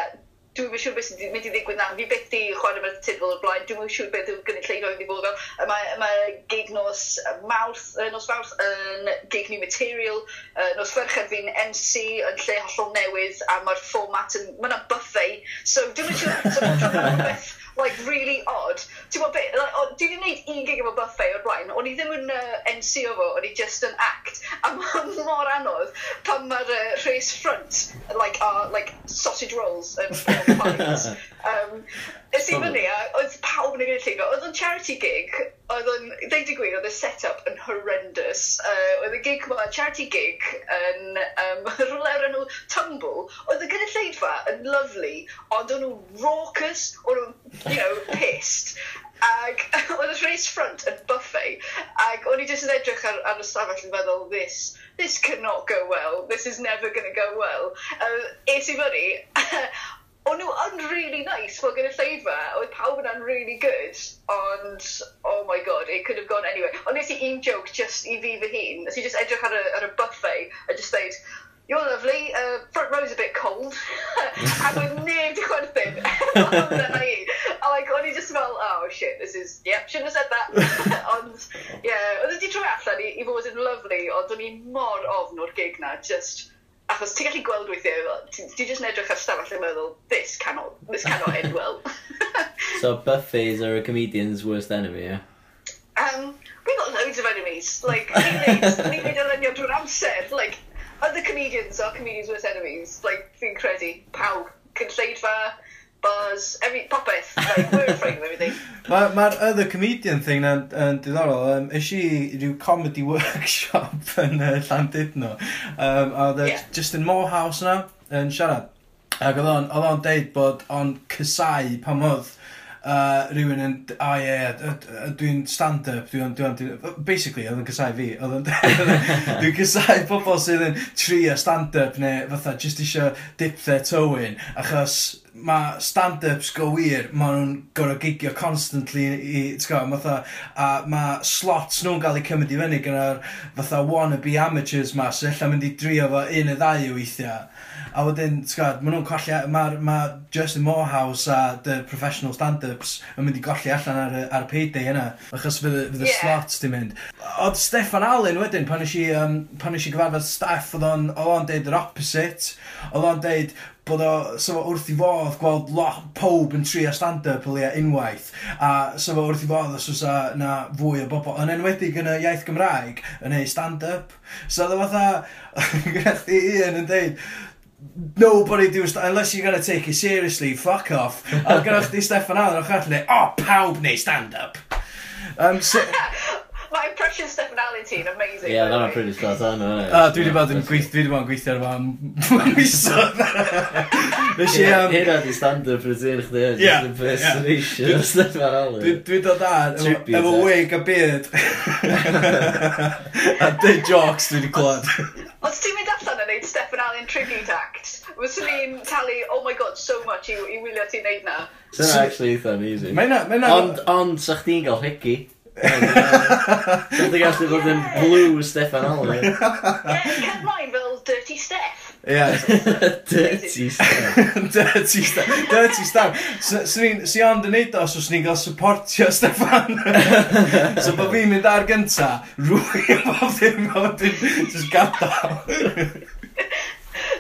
dwi'n mynd siŵr beth sy'n mynd i ddigwydd na. Fi beth di chwarae fel Tydfil o'r blaen, dwi'n mynd siŵr beth yw'r gynulleidfa wedi bod fel. Mae, mae gig nos mawrth, uh, nos mawrth yn gig new material, Uh, nos ferchad fi'n MC yn lle hollol newydd, a mae'r format yn, mae buffet. So dwi'n mynd siŵr, [LAUGHS] so mae'n rhywbeth like, really odd. Ti'n gwybod beth, like, oh, dwi wedi gwneud un gig efo buffet o'r blaen, o'n i ddim yn uh, NCO fo, o'n i just yn act, a mae'n [LAUGHS] mor anodd pan mae'r uh, rhys front, like, are, like, sausage rolls yn uh, [LAUGHS] pies. um, Ys i fyny, a oedd pawb yn y gynulleidfa, oedd o'n charity gig, oedd o'n, ddeud y gwir, oedd y set-up yn horrendous. Uh, oedd y gig yma, charity gig, yn um, rhywle o'r enw Tumble, oedd y gynulleidfa yn lovely, ond o'n nhw raucous, o'n nhw you know, pissed. Ac [LAUGHS] oedd y front yn buffet, ac o'n i jyst yn edrych ar, ar y stafell yn feddwl, this, this cannot go well, this is never going to go well. Uh, es i fyny, [LAUGHS] o'n nhw yn really nice fel gynulleidfa, oedd pawb yna'n really good, ond, oh my god, it could have gone anywhere. Ond nes i un joke just i fi fy hun, nes i just edrych ar y, ar y buffet, a just dweud, you're lovely, uh, front row's a bit cold, [LAUGHS] a oedd neb di chwerthin, ond dyna i. just fel, oh shit, this is, yep, shouldn't have said that. [LAUGHS] ond, ie, yeah, oedd wedi troi allan i, i fod yn lovely, ond o'n i mor ofn o'r gig na, just, achos ti'n gallu gweld weithiau, ti'n just edrych ar stafell yn meddwl, this cannot, this cannot end well. [LAUGHS] so buffets are a comedian's worst enemy, yeah? Um, we've got loads of enemies. Like, ni'n neud elunio drwy'r amser. Like, other comedians are comedians' worst enemies. Like, fi'n credu, pawb, cynlleidfa, bars, every, popeth, like, we're afraid of everything. Mae'r [LAUGHS] ma other comedian thing na'n yn diddorol. Um, is i rhyw comedy [LAUGHS] workshop yn uh, Llandudno. Um, a oedd e yeah. Justin Morehouse na, yn siarad. Ac oedd o'n deud bod o'n cysau pan oedd uh, rhywun yn, a ie, dwi'n stand-up, dwi'n, dwi'n, dwi basically, oedd yn cysau fi, oedd yn, [LAUGHS] dwi'n cysau pobl sydd yn trio stand-up neu fatha just isio dip their toe in, achos mae stand-ups go wir, mae nhw'n gorau gigio constantly i, ti'n matha, a mae slots nhw'n cael eu cymryd i fyny gyda'r fatha wannabe amateurs ma, so illa mynd i drio fo un y ddau o weithiau. A wedyn, ti'n gwybod, maen nhw'n colli, mae ma Justin Morehouse a the professional stand-ups yn mynd i golli allan ar, ar y payday yna, achos fydd, fydd y yeah. slots di mynd. Oedd Stefan Allen wedyn, pan eisiau um, pan eisiau gyfarfod staff, oedd o'n, o'n deud yr opposite, oedd o'n deud, bod o, so fo wrth i fodd gweld lot, pob yn tri a stand-up o leia unwaith, a so fo wrth i fodd os oes na fwy o bobl, yn enwedig yn y iaith Gymraeg, yn ei stand-up. So oedd o fatha, [LAUGHS] gyda chdi un yn deud, nobody do stand unless you're gonna take it seriously, fuck off. a gyda chdi Steffan Allen o'ch allan, oh, pawb neu stand-up. Um, so, My impressions Allen yn amazing. Ie, dyna pretty spot on. A dwi wedi bod yn gweithio, dwi wedi bod yn gweithio ar fan mwyn [LAUGHS] misodd. Nes i... Hynna di stand-up routine chdi, eh, just impersonation o Stefan Allen. Dwi dod ar, efo wig a beard. [LAUGHS] A dy jokes dwi wedi clod. Os ti'n mynd allan yn neud Stefan Allen tribute act, fyswn i'n talu, oh my god, so much i, i wylio ti'n neud na. Dyna actually eitha amazing. Ond, ond, sa'ch ti'n gael hegi. Dwi'n gallu bod yn blue Stefan Allen. Ie, cer mlaen fel Dirty Steph. Ie. Dirty Stan. [LAUGHS] Dirty Stan. Dirty Stan. Si ond yn neud os os ni'n cael supportio Stefan. [LAUGHS] so bod fi'n mynd ar gynta, rwy a bob ddim a wedyn, just gadael. [LAUGHS]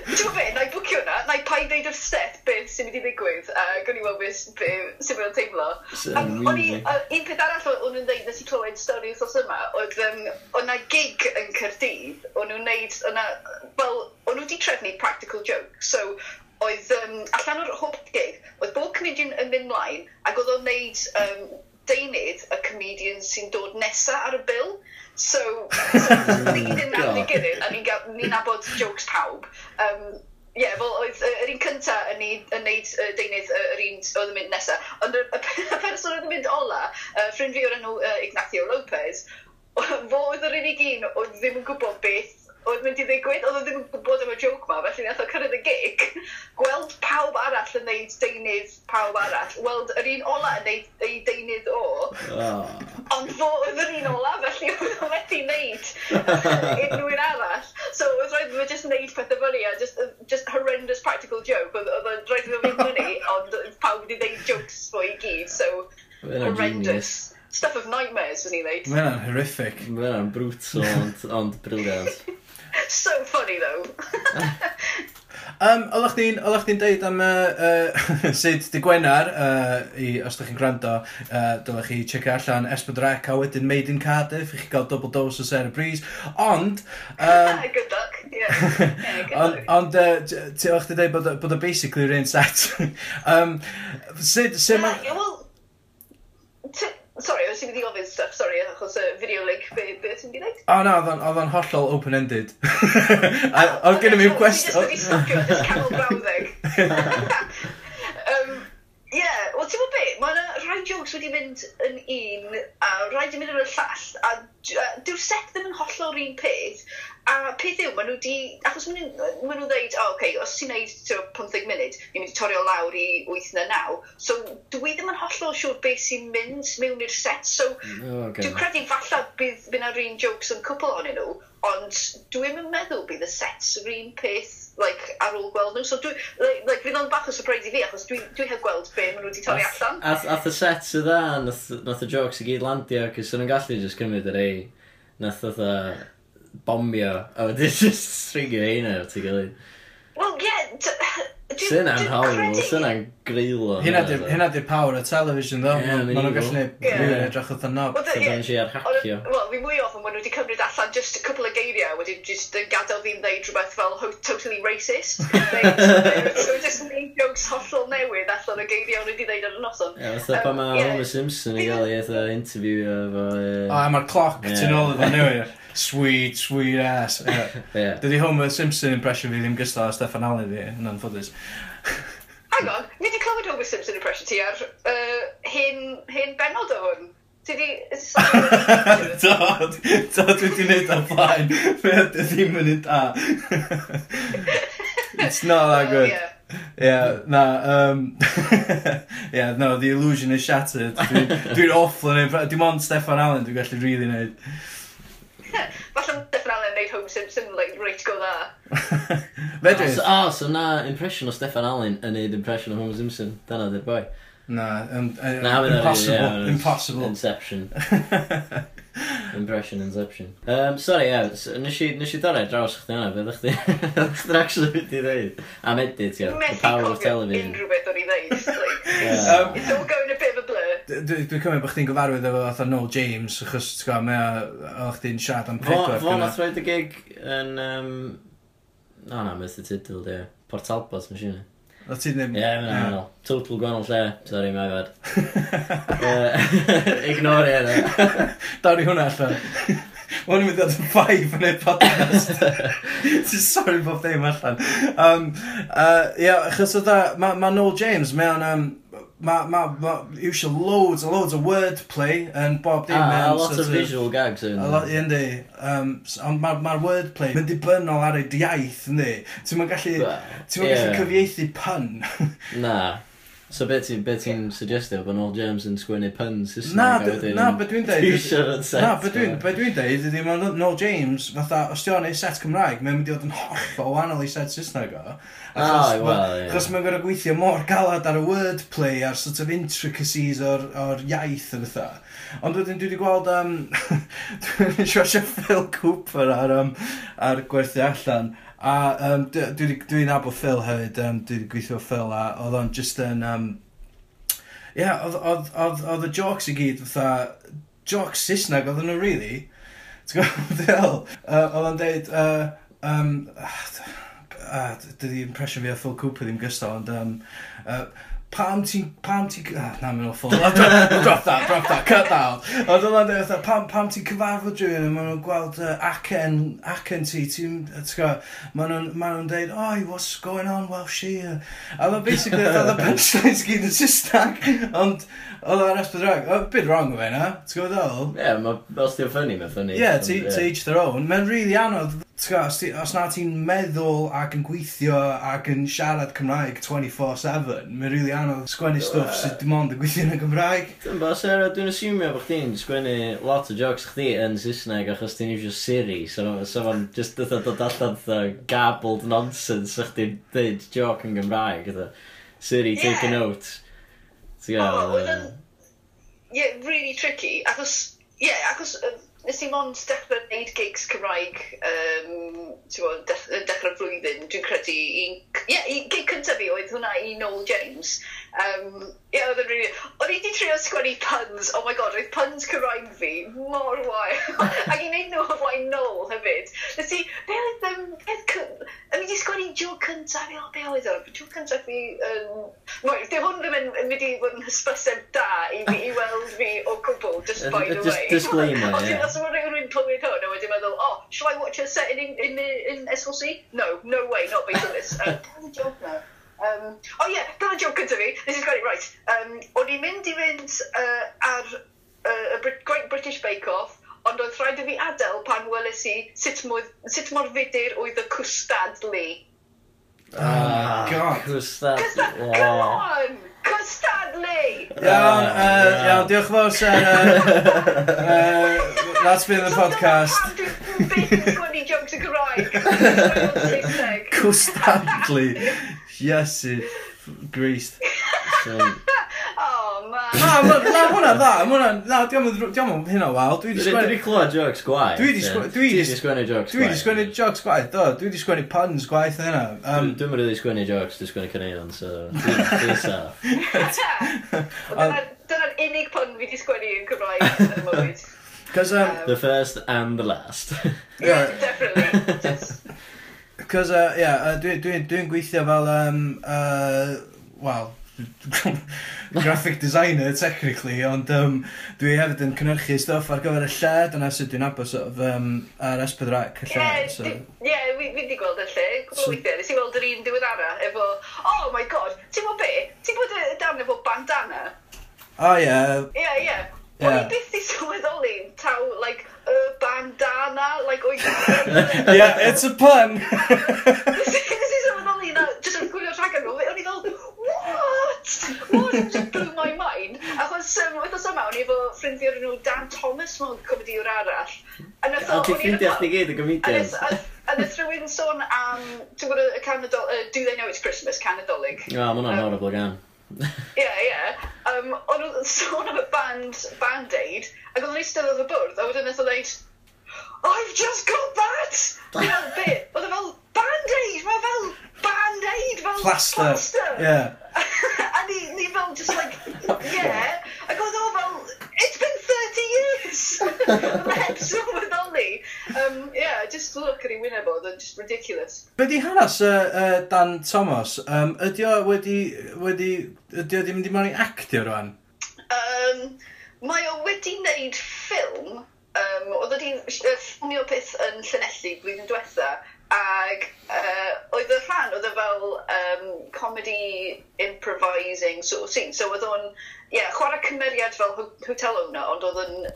Ti'n be, na i bwcio hwnna, na i pa i ddeud yr set beth sy'n mynd i ddigwydd, a gwn i weld beth sy'n mynd o'n teimlo. O'n i, un peth arall o'n nhw'n dweud nes i clywed stori wrthos yma, oedd um, o'n na gig yn Cyrdydd, o'n nhw'n neud, o'n na, wel, o'n nhw wedi trefnu practical jokes, so oedd um, allan o'r holl gig, oedd bob comedian yn mynd mlaen, ac oedd o'n neud um, deunydd y comedian sy'n dod nesa ar y bil, So, [LAUGHS] so oh ni'n adnigynydd a ni'n nabod jokes pawb. Um, Ie, yeah, fel oedd yr un cynta yn neud uh, deunydd yr un oedd yn mynd nesaf. Ond y, [LAUGHS] y person oedd yn mynd ola, uh, ffrind fi o'r enw uh, Ignacio Lopez, [LAUGHS] fo oedd yr unig un oedd ddim yn gwybod beth oedd mynd i ddigwydd, oedd o ddim yn gwybod am y joke ma, felly nath o cyrraedd y gig, gweld pawb arall yn neud deunydd pawb arall, weld yr un ola yn neud ei deunydd o, oh. Ond fo oedd yr un ola, felly oedd o wedi wneud un arall. So oedd rhaid fi just wneud pethau fyny, a just, just horrendous practical joke. Oedd o'n rhaid fi fynd fyny, [LAUGHS] ond pawb wedi wneud jokes fo i gyd, so horrendous. Stuff of nightmares, fy i ddeud. Mae hynna'n horrific. Mae hynna'n brutal, ond, ond briliant. [LAUGHS] [LAUGHS] so funny though. [LAUGHS] um, oeddech chdi'n chdi deud am uh, [LAUGHS] uh, sut di Gwenar, uh, i, os ydych chi'n gwrando, uh, dylech chi checio allan Esbydrec a wedyn Made in Cardiff i chi gael double dose o Sarah Breeze. Ond... Um, good luck, yeah. yeah ond uh, ti o'ch ti dweud bod, bod o basically rhywun set. um, sut... Sut uh, yeah, well, Sorry, oes i'n mynd i ofyn stuff, sorry, achos y video link, be, be ti'n mynd i ddeud? O na, oedd o'n hollol open-ended. [LAUGHS] Oedd gen i mi'n gwestiwn... Ti'n just wedi stopio, it's canol brawddeg. Ie, wel ti'n gwybod be, mae yna rhai jokes wedi mynd yn un, a rhai wedi mynd yn y llall, a dyw'r set ddim yn hollol yr un peth, A peth yw, maen nhw wedi, achos maen nhw, maen nhw ddeud, o, oh, okay, os ti'n neud 15 munud, ni'n mynd i torio lawr i 8 na 9. So, dwi ddim yn hollol siŵr beth sy'n mynd mewn i'r set. So, oh, okay. dwi'n credu falle bydd fy'n na'r un jokes yn cwpl onyn nhw, ond dwi'n yn meddwl bydd y set's yr un peth like, ar ôl gweld nhw. So, dwi, like, like, fydd o'n bach o surprise i fi, achos dwi, dwi heb gweld be maen nhw wedi torri allan. Ath y set sydd dda, nath, nath y jokes i gyd landio, cys o'n nhw'n gallu just cymryd yr ei. Nath oedd bomio, a wedi [LAUGHS] just stringio heina o'r ti gilydd. Wel, ie, Sy'n anhawl, sy'n an greilo. Hynna di'r power o television, ddo. Yeah, Mae nhw'n gallu gwneud edrych oedd yno. Fyddai'n si ar hacio. Wel, fi mwy oedd nhw wedi cymryd allan just a couple of geiriau, wedi just yn gadael fi'n ddeud rhywbeth fel totally racist. [LAUGHS] So just made jokes hollol newydd allan o geiriau wedi ddeud ar y noson. Ie, fatha pa mae Homer Simpson i gael ei eitha interview efo... O, a mae'r cloc, ti'n ôl efo newydd. [LAUGHS] sweet, sweet ass. [LAUGHS] Yeah. yeah. Dydy Homer Simpson impression fi ddim gystal a Stefan Allen fi, yn anffodus. Hang on, ni wedi clywed Homer Simpson impression ti ar uh, hen, hen benod o hwn. Ti di... [LAUGHS] Do, do, dwi wedi gwneud o'r blaen. Fe ydy ddim yn un da. [LAUGHS] It's not that good. Yeah. Yeah, na, um, yeah, no, the illusion is shattered. Dwi'n dwi awful yn ei... Dim ond Stefan Allen dwi'n gallu really wneud. [LAUGHS] Falle mae'n Allen yn neud Home Simpson, like, reit go dda. [LAUGHS] Fedrith. Ah, so, oh, so na impression o Stefan Allen yn neud impression o Home Simpson. Dyna ddi'r boi. Na, um, uh, na impossible, yeah, impossible. Inception. [LAUGHS] Impression Inception. Um, sorry, ie, yeah, nes i, nes i dorau draws chdi hwnna, beth chdi, beth chdi'n actually fyd i ddeud? Am edit, ie, the power of television. Methu cofio unrhyw beth o'n i ddeud, like, yeah. um, it's all going a bit of a blur. Dwi'n dwi cymryd bod chdi'n gyfarwydd efo fatha Noel James, achos ti'n gwybod, mae o chdi'n siarad am pedwar. Fo nath roed y gig yn... Um... O na, myth y titl, di. Port Talbot, mae'n siŵr. O ti ddim... Ie, mae'n anodd. Total gwahanol lle. Sorry, mae fad. Ignore e, da. Dawr i hwnna allan. Mae'n mynd at y five yn ei podcast. [LAUGHS] Ti'n sori bob ddim allan. Um, uh, yeah, achos o da, mae ma Noel James, mae'n... Um, Mae, ma, ma, iwsio loads a loads o wordplay yn bob dim. Ah, a lot sort of visual gags yn. A lot, yndi. Um, ond mae'r ma wordplay, yn dibynnol ar ei diaith, yndi. Ti'n ma'n gallu, ti'n ma'n gallu cyfieithu pun. Na. [LAUGHS] So beth ti'n be ti suggestio bod Noel James yn sgwennu puns Saesneg? Na, na, beth dwi'n dweud... Na, beth dwi'n dwi dweud ydy mae Noel James, fatha, os ti'n ei set Cymraeg, mae'n mynd i fod yn hollol wahanol i set Saesneg o. Ah, achos mae'n gorau gweithio mor galad ar y wordplay, ar sort of intricacies o'r, or iaith yn ytho. Ond wedyn dwi wedi gweld... Um, dwi'n siarad Phil Cooper ar, um, ar gwerthu allan. A um, dwi'n dwi, dwi nabod Phil hefyd, um, dwi'n gweithio Phil, a oedd o'n just yn... Um, Ie, yeah, oedd y jokes i gyd fatha, jokes Saesneg oedd nhw, really. Ti'n gwybod beth [LAUGHS] hel? Oedd o'n deud, uh, um, [SIGHS] ah, dydy impression fi o Phil Cooper ddim gystal, ond um, uh, pam ti'n, pam ti'n, ah, na, mae'n awful, drop that, drop that, cut that out. Ond oedd o'n dweud, pam, pam ti'n cyfarfod rhywun, a maen nhw'n gweld uh, acen, acen ti, ti'n, ti'n gwybod, maen nhw'n ma dweud, oi, what's going on, well, she, uh. a oedd basically, oedd y punchlines gyd yn Saesneg, ond, oedd o'n esbyd rhaid, oedd bit wrong o fe na, ti'n gwybod ddol? Ie, yeah, os ti'n ffynnu, mae'n ffynnu. Ie, yeah, to each their own, mae'n really anodd, Tga, os, ti, os na ti'n meddwl ac yn gweithio ac yn siarad Cymraeg 24-7, mae'n rili really anodd sgwennu stwff sydd dim ond yn gweithio yn y Gymraeg. Dwi'n bo, Sarah, dwi'n asumio bod chdi'n sgwennu lot o jokes chdi yn Saesneg achos ti'n eisiau Siri, so, so fan just dod dod allan dda garbled nonsense o'ch chdi'n dweud joke yn Gymraeg. Dda. Siri, yeah. take a note. Ti'n gael? Oh, well, um, yeah, really tricky, achos, yeah, achos, um, nes i mond dechrau gwneud gigs Cymraeg, um, ti'n bod, dech, dechrau'r flwyddyn, dwi'n credu, un, yeah, un gig cyntaf fi oedd hwnna i Noel James. Um, ie, yeah, oedd yn rili... O'n i wedi trio sgwennu puns, oh my god, oedd puns Cymraeg fi mor wael. [LAUGHS] Ac i wneud nhw o flaen nôl hefyd. Nes i, be oedd, um, beth... O'n i wedi sgwennu jog cyntaf, fi, O, be oedd o? jog cyntaf fi... Um, Wel, dim hwn ddim yn, yn mynd i fod yn hysbyseb da i, fi, i weld fi o gwbl, just by the way. Disclaimer, [LAUGHS] ie. Os yeah. yma rhywun clywed hwn, a wedi meddwl, oh, shall I watch a set in, in, in, in SLC? No, no way, not based on this. Um, joke now. Um, o oh ie, yeah, dyna joke gyda fi. This is great, right. Um, o'n i'n mynd i fynd uh, ar uh, y Brit Great British Bake Off, ond oedd rhaid i fi adael pan welys i sut, moedd, sut mor fudur oedd y cwstad li. Oh, God. Cwstad, cwstad wow. come on! Cwstad li! Iawn, iawn, diolch fawr, Sarah. [LAUGHS] uh, that's been the podcast. Beth yn sgwennu jokes y Cymraeg? [LAUGHS] Cwstad li. Iesu, greased. So, [LAUGHS] Oh, man. Na, ma- na, hwnna dda, ma' hwnna'n, na, diolch yn hynna wael. dwi wedi Dwi sgwennu... wedi clywed jokes gwaith. Dwi 'di ie. sgwe- dwi Ti 'di sg- sgwennu jokes Dwi wedi sgwennu jokes gwaith, do, dwi wedi sgwennu puns gwaith a hynna. Um, Dwi'n mynd i sgwennu jokes, dwi'n sgwennu caneuon, so... Dwi'n [LAUGHS] dwi'n saff. Dyna- Dyna'r unig pun fi wedi sgwennu yn Cymraeg yn y mywyd. Cos, um, The first and the last. Yeah, Definitely. Just [LAUGHS] Cos, uh, yeah, uh, dwi'n dwi, dwi, gweithio fel, um, uh, well, graphic designer, technically, ond um, dwi hefyd yn cynhyrchu stuff ar gyfer y lle, dyna sydd dwi'n abos um, ar ysbydrac y lle. Ie, so. yeah, fi wedi gweld y lle, gwbl so, weithiau, nes i weld yr un diweddara efo, oh my god, ti'n bod be? Ti'n bod y dan efo bandana? O, oh, ie. Yeah. Ie, yeah, ie. Yeah. Yeah. O'n i byth i sylweddoli taw, like, y bandana, like, o'i [LAUGHS] yeah, it's a pun. Nes i sylweddoli na, jyst yn gwylio track yn o'n i fel, what? What? just blew my mind. Achos, um, wythnos yma, o'n i efo ffrindio nhw Dan Thomas mewn comediwr arall. A nath o'n... Ti'n ffrindiau chdi gyd y comedian. A nath rhywun sôn am, ti'n gwybod, y uh, Do They Know It's Christmas Canadolig. Wel, mae hwnna'n horrible gan. Ie, ie um, ond oedd sôn am y band, band-aid, ac oedd nhw'n eistedd oedd y bwrdd, a wedyn nath o dweud, I've just got that! fel be? Oedd e fel band-aid, mae fel band-aid, fel plaster. plaster. Yeah. [LAUGHS] a ni, ni fel just like, yeah. Ac oedd o Max! Max o Manoli! Um, yeah, just look ar ei wyneb oedd yn just ridiculous. Be di hanes uh, uh, Dan Thomas? Um, ydy o wedi, wedi, ydy o wedi mynd i mewn i actio rwan? Um, mae o wedi wneud ffilm, um, oedd wedi ffilmio peth yn Llanelli blwyddyn diwetha, ac uh, oedd y rhan, oedd e fel um, comedy improvising sort of scene. So oedd o'n, ie, yeah, chwarae cymeriad fel Hotel Owner, ond oedd yn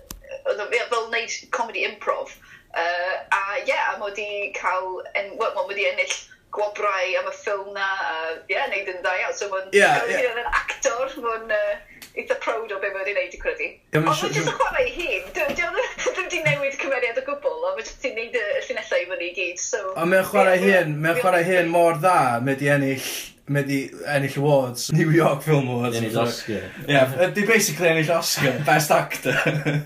oedd fel wneud comedy improv. Uh, a ie, yeah, a mod i cael, en, well, mae wedi ennill gwobrau am y ffilm na, a ie, yeah, neud yn dda iawn. So mae'n yeah, yeah. yn actor, mae'n uh, eitha proud o be mae ei wneud i credu. Ond mae'n jyst yn chwarae ei hun, ddim wedi newid cymeriad o gwbl, ond mae'n jyst wedi wneud y llinellau i fyny i gyd. So, ond mae'n chwarae ei hun, mae'n chwarae ei hun mor dda, mae wedi ennill mae di ennill awards, New York Film Awards. Ennill Oscar. Ie, Yeah, di basically ennill Oscar, [LAUGHS] best actor.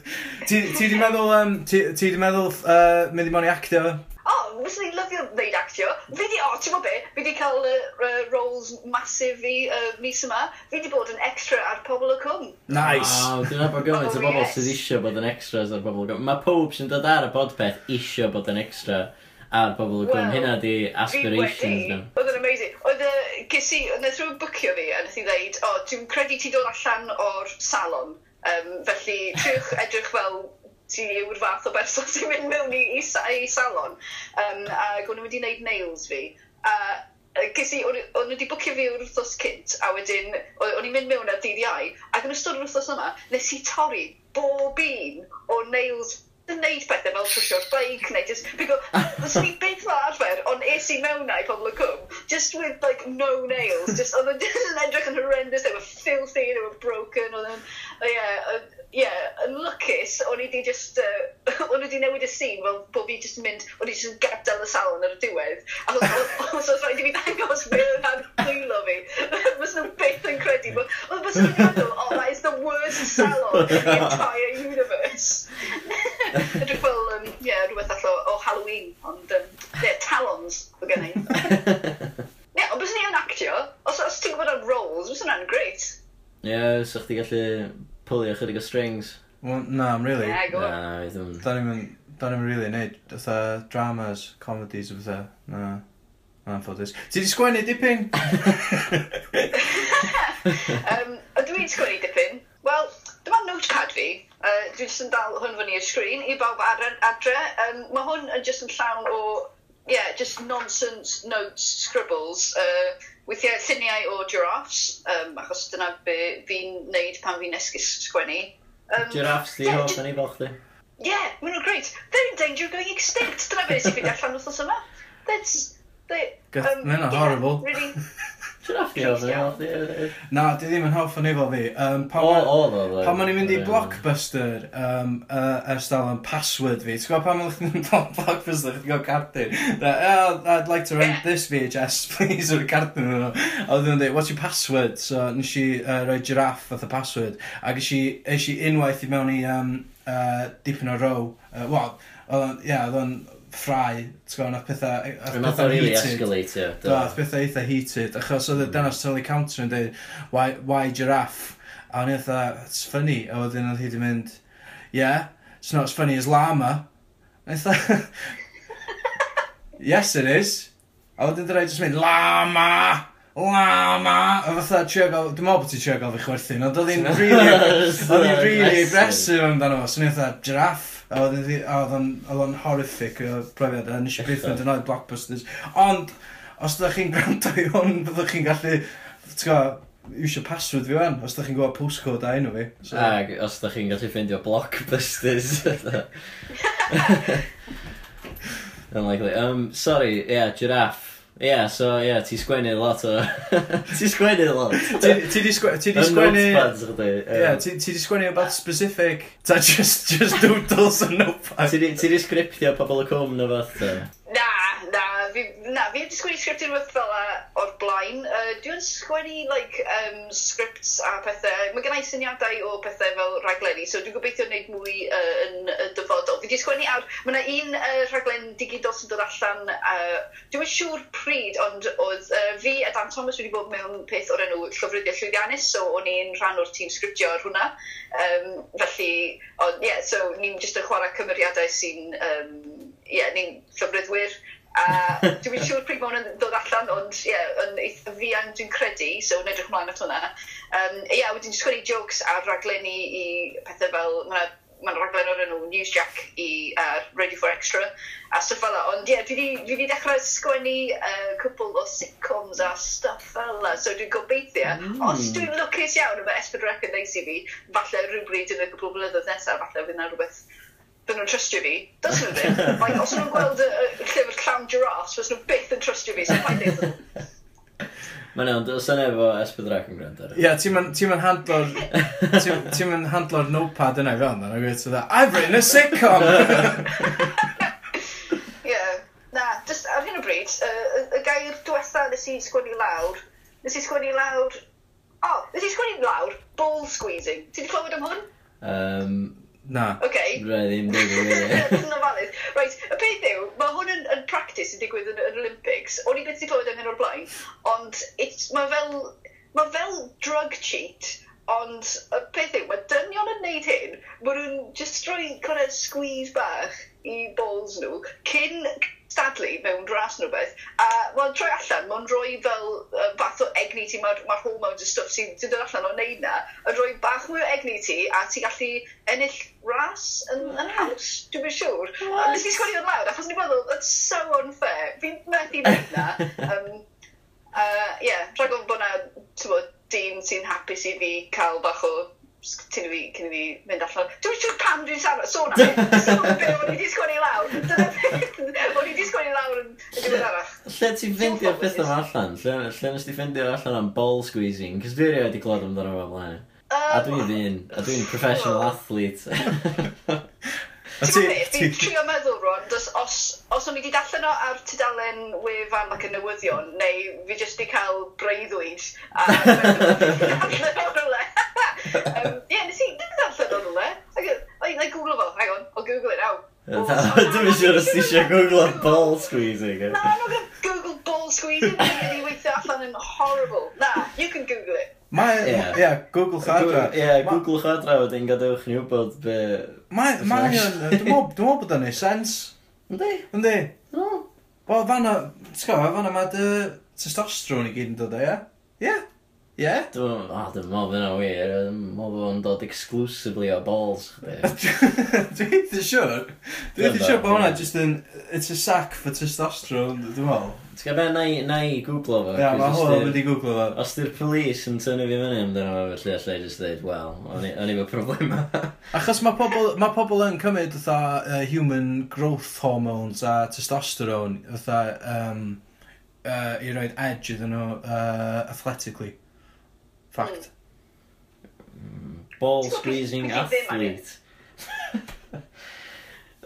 [LAUGHS] ti, ti di meddwl, um, ti, ti di meddwl, uh, mynd i mewn i actio? Oh, fyswn i'n lyfio ddeud actio. Fi di, oh, ti'n gwybod be, fi di cael uh, uh, roles masif i uh, mis yma. Fi di bod yn extra ar pobl y cwm. Nice. Wow, dwi'n abod gymaint o bobl sydd eisiau bod yn extras ar bobl y cwm. Mae pob sy'n dod ar y podpeth eisiau bod yn extra a'r bobl y clwm. Well, Hynna di aspirations nhw. Oedd yn amazing. Oedd y, ges i, oedd rhywun bwcio fi a nath i ddeud, o, dwi'n credu ti dod allan o'r salon, um, felly triwch [LAUGHS] edrych fel ti yw'r fath o berson sy'n mynd mewn i, i, i salon. Um, a o'n nhw wedi gwneud nails fi. A ges i, o'n nhw wedi bwcio fi o'r wrthos cynt, a wedyn, o'n i'n mynd mewn ar dydd iau, ac yn ystod yr wrthos yma, nes i torri bob un o nails yn neud pethau fel trwsio'r bike neu just because fyswn i byth fel arfer ond es i mewn i pobl y cwm just with like no nails just oedd yn edrych yn horrendous they were filthy they were broken oedd yn ie, yeah, yn lwcus, o'n i di just, uh, [LAUGHS] o'n i di newid y scene, fel bod fi just yn mynd, o'n i just yn gadael y salon ar y diwedd, a [LAUGHS] achos oedd rhaid i fi ddangos be oedd rhan chwilo fi. [LAUGHS] Fes nhw byth yn credu, oedd fes nhw'n meddwl, oh, that is the worst salon in the entire universe. Ydych fel, um, yeah, rhywbeth allo o Halloween, ond, um, yeah, talons, fy gen i. Ie, yeah, ond bys ni yn actio, os, os ti'n gwybod am roles, bys hwnna'n great. Ie, yeah, sa'ch ti gallu pwlio chydig o strings? Well, na, I'm really. Yeah, go. Na, i ddim. Da ni'n really neud, fatha dramas, comedies o fatha. Na, na, ffodus. Ti di sgwennu dipyn? [LAUGHS] um, dwi'n sgwennu dipyn? Wel, dyma notepad fi. Uh, dwi'n just yn dal hwn fyny i'r sgrin i bawb ar adre. Um, mae hwn yn just yn llawn o yeah, just nonsense notes, scribbles, uh, weithiau lluniau o giraffes, um, achos dyna be fi'n neud pan fi'n esgus sgwennu. Um, giraffes di yeah, hoff yn ei fel chdi. Yeah, maen nhw'n great. They're in danger of going extinct. Dyna beth sy'n fi allan wrthnos yma. That's... They, um, Maen nhw'n horrible. Yeah, really, [LAUGHS] Giraffe Jaws yn healthy. Na, di ddim yn hoff o'n efo fi. Um, O, pan ma'n i'n mynd i Blockbuster, um, uh, ers dal yn password fi, ti'n gwybod pan ma'n mynd i Blockbuster, chdi'n gwybod cardyn. Oh, I'd like to rent this VHS, [LAUGHS] please, o'r cardyn nhw. A oedd nhw'n dweud, what's your password? So, nes i uh, roi giraffe fath o password. Ac i unwaith i mewn i um, uh, dipyn o row. Uh, Wel, oedd o'n, ia, oedd o'n ffrau, ti'n gwybod, nath pethau... Nath pethau really escalate, ie. Nath pethau eitha heated, achos oedd y danas Tully Counter yn dweud, why, why giraffe? A o'n i eitha, it's funny, a wedyn oedd hi wedi mynd, yeah, it's not as funny as llama. A eitha, [LAUGHS] yes it is. A wedyn dweud just mynd, llama! Lama! A fatha trio gael... Dwi'n meddwl bod ti'n trio gael fi chwerthin, ond oedd hi'n [LAUGHS] really... Oedd hi'n really aggressive amdano fo. So ni fatha, giraff, E- a oedd o'n horrific o brofiad, a nes i byth yn dynod blockbusters. Ond, os ydych chi'n gwrando i hwn, byddwch chi'n gallu, ti'n iwsio password fi wan, os ydych chi'n gwybod postcode a enw fi. So. Ag, os da chi'n gallu ffeindio blockbusters. [LAUGHS] [LAUGHS] Unlikely. Um, sorry, yeah, giraffe. Ie, yeah, so ie, yeah, ti sgwennu lot o... [LAUGHS] ti sgwennu lot. ti di sgwennu... Yn notepads chdi. Ie, ti di sgwennu about specific... Ta just, just [LAUGHS] doodles yn notepad. Ti di sgriptio pobl y cwm na fath? Na, na, fi, na, fi wedi sgwennu sgript unwaith fel a o'r blaen. Uh, Dwi'n sgwennu like, um, scripts a pethau. Mae gennau syniadau o pethau fel rhaglenni, so dwi'n gobeithio wneud mwy uh, yn y dyfodol. Fi wedi sgwennu ar... Mae yna un uh, rhaglen digidol sy'n dod allan. Uh, Dwi'n siŵr pryd, ond oedd uh, fi a Dan Thomas wedi bod mewn peth o'r enw Llofryddiau Llwyddiannus, so o'n i'n rhan o'r tîm sgriptio ar hwnna. Um, felly, ond ie, yeah, so ni'n jyst yn chwarae cymeriadau sy'n... Um, ie, yeah, ni'n llofryddwyr. A dwi'n siŵr pryd mae hwnna'n dod allan, ond ie, yeah, yn eitha fi fian dwi'n credu, so yn edrych mlaen at hwnna. Um, ie, yeah, wedyn sgwennu jokes a raglenni i pethau fel, mae'n mae'n raglen o'r enw Newsjack i uh, Radio 4 Extra a stuff fel la. Ond ie, yeah, dwi wedi dechrau sgwennu uh, cwpl o sitcoms a stuff fel la. So dwi'n gobeithio, mm. os dwi'n lwcus iawn yma Esbyd Rec yn neis i fi, falle rhywbryd yn y cwpl o blynyddoedd nesaf, falle fydd yna rhywbeth dyn nhw'n trystio fi. Dys nhw ddim. [LAUGHS] like, os nhw'n gweld y, y llyfr llawn giraffes, fes nhw byth yn trystio fi, so pa'n deud [LAUGHS] Mae'n iawn, dwi'n sy'n efo Esbydrac yn gwrando Ie, ti'n mynd handlo'r... [LAUGHS] ti'n mynd handlo'r notepad yna i fewn, dwi'n gwybod, so I've written a sitcom! Ie, na, just ar hyn o bryd, y, y gair diwetha nes i sgwennu lawr, nes i sgwennu lawr... O, oh, nes i sgwennu lawr, ball squeezing. Ti wedi clywed am hwn? Um, Na. Okay. Rhaid ddim digwydd. That's not valid. Right, y peth yw, mae hwn yn, yn practice yn digwydd yn yn Olympics. O'n i beth i clywed angen o'r blaen, ond mae fel, ma fel drug cheat, ond y peth yw, mae dynion yn neud hyn, mae nhw'n just droi cwrdd squeeze bach i balls nhw, cyn sadly, mewn dras nhw beth. A, wel, troi allan, mae'n rhoi fel uh, fath o egni ti, mae'r ma hormones y stwff sy'n dod allan o'n neud na, yn rhoi bach mwy o egni ti, a ti gallu ennill ras yn, yn haws, dwi'n mynd siŵr. Ond nes i sgwini yn lawr, achos ni'n meddwl, that's so unfair, fi'n methu wneud na. Um, uh, yeah, rhaid bod na, ti'n bod, dyn sy'n hapus i fi cael bach o cyn i fi, cyn i fi mynd allan. Dwi'n siŵr pam dwi'n sôn am hyn. am beth o'n i wedi sgwennu lawr. Dyna beth o'n i wedi sgwennu lawr yn diwedd arall. Lle ti'n ffeindio'r peth yma allan? Lle, lle nes ti ffeindio'r allan am ball squeezing? Cys dwi'n rhaid i glod amdano fo blaen. A dwi'n ddyn, a dwi'n professional athlete. Ti'n trio meddwl, rwan, os, os, os o'n i wedi dallan o ar tudalen wefan ac y newyddion, neu fi jyst wedi cael breuddwyd a meddwl, [LAUGHS] Dwi'n siŵr os ti eisiau googlo ball squeezing. Na, I'm not going to google ball squeezing. Dwi'n weithio allan yn horrible. Na, you can google it. Mae, ie, yeah. yeah, Google Chadra. Ie, yeah, Google Chadra wedyn gadewch ni wybod be... Mae, mae, dwi'n meddwl bod yn ei sens. Yndi? Yndi. Wel, fanna, ti'n gwybod, fanna mae dy testosteron i gyd yn dod o, ie? Ie? Ie? Dwi'n meddwl bod yna'n wir, dwi'n meddwl bod o'n dod exclusively o balls. [LAUGHS] Dwi'n ddim siwr. Dwi'n ddim siwr bod hwnna just yn, it's a sack for testosterone, dwi'n meddwl. Ti'n gael na i, na i googlo fo? Ia, mae hwn wedi googlo fo. Os di'r polis yn tynnu fi fyny amdano fo, felly allai just dweud, wel, o'n i fo problema. [LAUGHS] Achos mae pobl, ma pobl yn cymryd fatha uh, human growth hormones a testosterone, fatha um, uh, i roed edge iddyn nhw uh, athletically. Fact. Hmm. Mm. Ball squeezing athlete.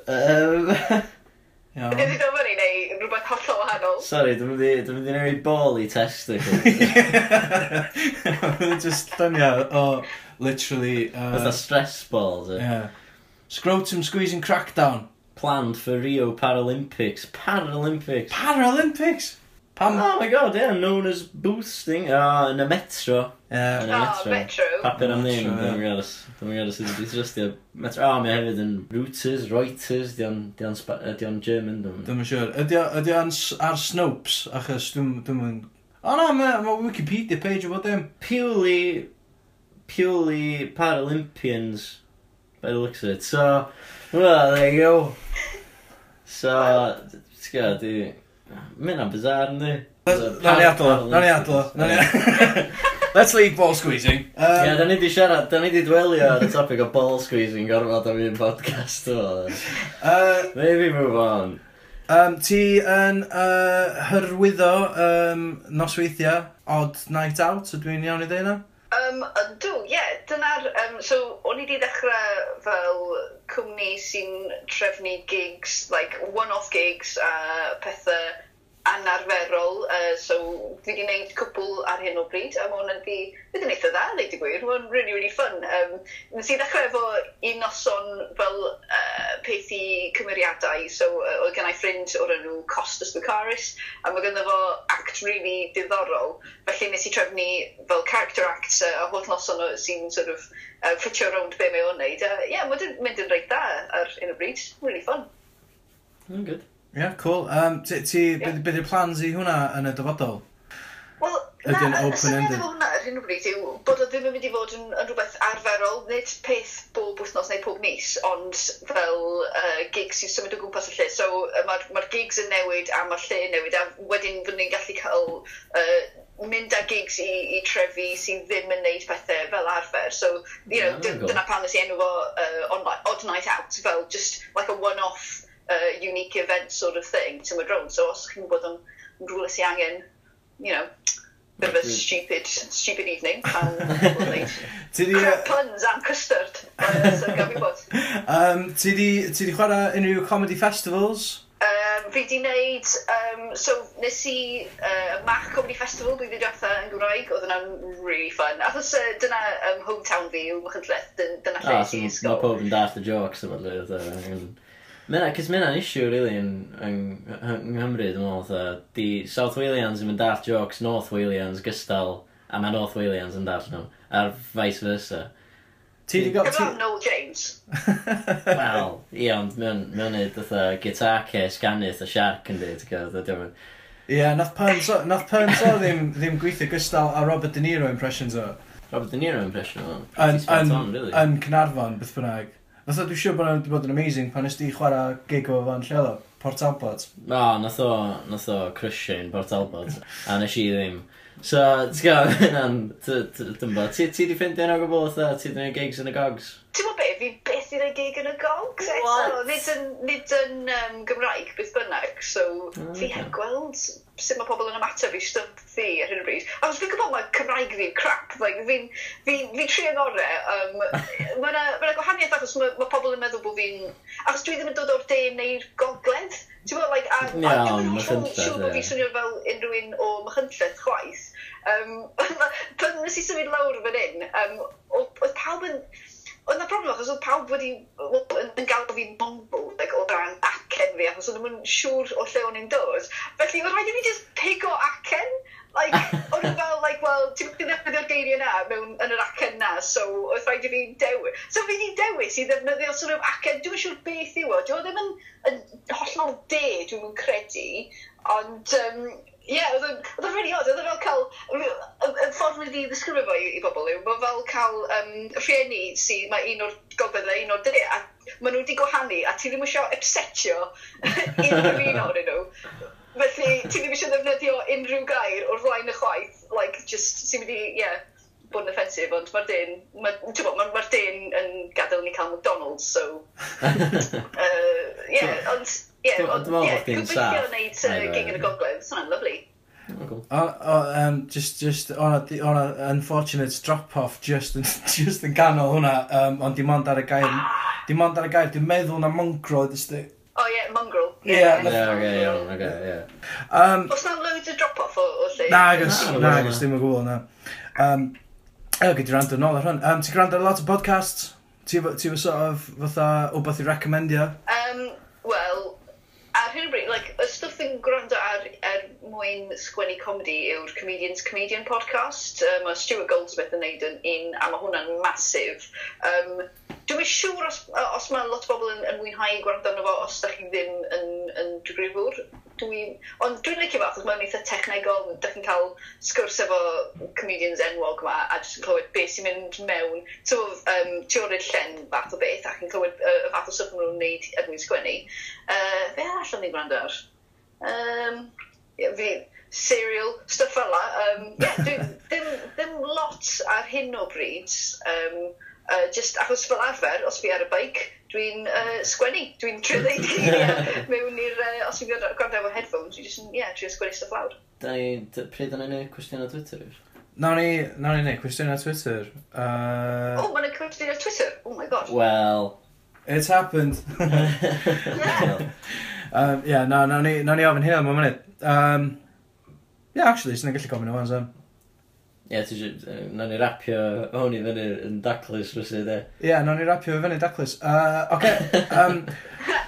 um, [LAUGHS] Iawn. Ydy dod fyny neu rhywbeth hollol wahanol? Sorry, dwi'n mynd i, newid ball i testicle. Dwi'n [LAUGHS] just dynio o, literally... Uh, a stress balls. Yeah. Scrotum squeezing crackdown. Planned for Rio Paralympics. Paralympics. Paralympics? Pam? Oh my god, yeah, known as boosting. Ah, oh, yn y metro. Yeah. Yn y oh, metro. Papur am ddim, dwi'n gwybod. Dwi'n gwybod sydd wedi trystio. Metro, oh, mae hefyd yn Reuters, Reuters, di o'n German. Dwi'n Dwi'n siŵr. Ydy o'n ar Snopes, achos dwi'n... O na, mae Wikipedia page o bod dim. E. Purely, purely Paralympians, by the looks of it. So, well, there you go. So, ti'n gwybod, Mae'n am bizar, ynddi? Na ni adlo, na ni adlo. [LAUGHS] Let's leave ball squeezing. Um, yeah, da ni di siarad, da ni di dwelio ar y topic o ball squeezing gorfod am un podcast o. Uh, Maybe move on. Um, ti yn uh, hyrwyddo um, nosweithiau, odd night out, ydw i'n iawn i ddeud yna? Um, do, ie, yeah, dyna'r... Um, so, o'n i wedi dechrau fel cwmni sy'n trefnu gigs, like, one-off gigs a pethau anarferol, uh, so fi wedi gwneud cwpl ar hyn o bryd, a mae hwnna'n yn di, wedi gwneud eitha dda, ddeud i gwir, mae'n really, really fun. Um, nes i ddechrau efo un noson fel uh, peth i cymeriadau, so uh, oedd gen i ffrind o'r enw Costas Bucaris, a mae ganddo fo act really diddorol, felly nes i trefnu fel character acts uh, a holl noson sy'n sort of uh, ffitio rownd be mae o'n neud. Ie, uh, yeah, mae'n mynd yn reit dda ar hyn o bryd, really fun. Mm, good. Ie, yeah, cool. Um, ti, ti, yeah. beth yw'r plans i hwnna yn y dyfodol? Wel, na, y syniad efo hwnna ar hyn o bryd yw bod o ddim yn mynd i fod yn, yn rhywbeth arferol, nid peth bob wythnos neu pob mis, ond fel uh, gigs sy'n symud o gwmpas y lle. So mae'r ma gigs yn newid a mae'r lle yn newid a wedyn fyddwn ni'n gallu cael uh, mynd â gigs i, i trefi sy'n ddim yn neud pethau fel arfer. So, you know, yeah, dyna pan nes i enw fo uh, on, odd night out, fel just like a one-off uh, unique event sort of thing to my drone So os chi'n bod yn rhywle sy'n angen, you know, bit of a stupid, stupid evening. [LAUGHS] Ti di... Puns and custard. Uh, so gaf i bod. [LAUGHS] Um, ti di ti di chwarae unrhyw comedy festivals? Um, fi di wneud, um, so nes i uh, Mac Comedy Festival dwi wedi diwetha yn Gymraeg oedd yna'n really fun. Achos uh, dyna um, hometown fi yw Machynlleth, dyna ah, lle i ysgol. Mae pob yn dall y jokes yma lle. Mae cys mae yna'n issue really yn, yn, yng Nghymru, dwi'n meddwl, dda. Di South Walians yn mynd at jokes North Walians gystal, a mae North Walians yn dall nhw, a'r vice versa. Ti di gael... Cyfan Noel James. [LAUGHS] Wel, ie, ond mewn neud dda guitar case ganith a shark yn dweud, dda diolch Ie, nath Pern so, nath Pern so ddim, ddim gweithio gystal a Robert De Niro impressions o. Robert De Niro impression o? Yn really. Cynarfon, beth bynnag. Nath o, dwi'n siŵr bod o'n bod yn amazing pan ysdi chwarae gig o fan lleol o, Port Albert. O, nath o, nath o crushing Port Albert, a nes i ddim. So, ti'n gael, hynna'n, dyn bo, ti wedi ffeindio yna o gwbl, ti wedi gwneud gigs yn y gogs? Ti'n gwybod be, fi beth i'n ei gig yn y gog, so, nid yn, nid yn um, Gymraeg, beth bynnag, so oh, fi okay. heb gweld sut mae pobl yn ymateb i stwff fi ar hyn o bryd. A fi'n gwybod mae Cymraeg fi'n crap, like, fi'n fi, fi tri yn ore. Um, mae [LAUGHS] yna ma gwahaniaeth achos mae ma pobl yn meddwl bod fi'n... Achos dwi ddim yn dod o'r de neu'r gogledd. Ti'n gwybod, like, a, no, a dwi'n hollol siŵr bod fi'n swnio fel unrhyw un o mychynlleth chwaith. Um, [LAUGHS] pan nes i symud lawr fan hyn, um, oedd pawb yn... Oedd na problem achos oedd pawb wedi, yn galw fi'n mongol, like, o dan acen fi, achos oedd nhw'n siŵr o lle o'n i'n dod. Felly, oedd rhaid i fi just pigo acen. Like, [LAUGHS] o'n nhw fel, like, well, ti'n mynd ddefnyddio'r geiriau na mewn, yn yr acen na, so oedd rhaid i fi dewis. So fi di dewis i ddefnyddio sort of acen, dwi'n siŵr beth yw o, dwi'n ddim yn, yn hollol de, dwi'n credu, ond um, Ie, oedd o'n really odd, oedd o'n fel cael, y ffordd wedi ddisgrifio fo i, i bobl yw, mae fel cael um, rhieni sydd mae un o'r gogledd a un o'r de, a maen nhw wedi gwahanu, a ti ddim eisiau upsetio [LAUGHS] unrhyw un o'r nhw. Felly, ti ddim eisiau ddefnyddio unrhyw gair o'r flaen y chwaith, like, just, sy'n wedi, ie, yeah, bod yn offensif, ond mae'r dyn, mae'r ma, ma dyn yn gadael ni cael McDonald's, so, [LAUGHS] uh, yeah, ond, Ie, dwi'n meddwl bod chdi'n saff. Gobeithio wneud uh, gig yn y gogledd, sona'n lyflu. O, o, um, just, just, o'na, o'na unfortunate drop-off just, yn, [LAUGHS] just yn ganol hwnna, um, ond dim ond ar y gair, dim ond ar y gair, dwi'n meddwl na mongrel, just, O ie, mongrel. Ie, oce, iawn, oce, ie. Os na loads o drop-off o, o lle? Na, agos, na, agos, dim yn gwybod, na. Um, Ew, gyda'i rand yn ôl ar hwn. Um, ti'n gwrando ar lot o podcasts? Ti'n ti sort of fatha wbeth i recommendio? Um, Wel, ar hyn o bryd, like, y stwff dwi'n gwrando ar, ar mwyn sgwennu comedy yw'r Comedians Comedian podcast. Um, mae Stuart Goldsmith yn neud yn un, a mae hwnna'n masif. Um, Dwi'n siŵr os, os mae lot o bobl yn, yn mwynhau gwrando arno fo os da chi ddim yn, yn digrifwr. Dwi, ond dwi'n licio fo, achos mae'n eitha technegol, da chi'n cael sgwrs efo comedians enwog yma, a jyst yn clywed beth sy'n mynd mewn. So, um, teorydd llen fath o beth, ac yn clywed y uh, fath o sylw nhw'n wneud er mwyn sgwennu. Uh, fe arall o'n i'n gwrando ar? Um, yeah, fi, serial, stuff fel la. Um, yeah, dwi, ddim, ddim lot ar hyn o bryd. Um, Uh, just achos fel arfer, os fi ar y beic, dwi'n uh, sgwennu, dwi'n trio ddeud geiriau mewn i'r, uh, os fi'n gwrando efo headphones, dwi'n just, yeah, trio sgwennu stuff lawr. Da ni, pryd yna ni cwestiwn o Twitter? Na ni, na ni, cwestiwn ar Twitter. Uh... Oh, mae'n cwestiwn ar Twitter? Oh my god. Well... It's happened. [LAUGHS] yeah. um, yeah, na, na ni, na ni ofyn hyn mae'n y. Um, yeah, actually, sy'n gallu gofyn o'n sam. Ie, ti eisiau... na ni rapio hwn i fyny yn daclus rwysi, de. Ie, yeah, na ni rapio fy fyny daclus. Uh, Oce, okay, um,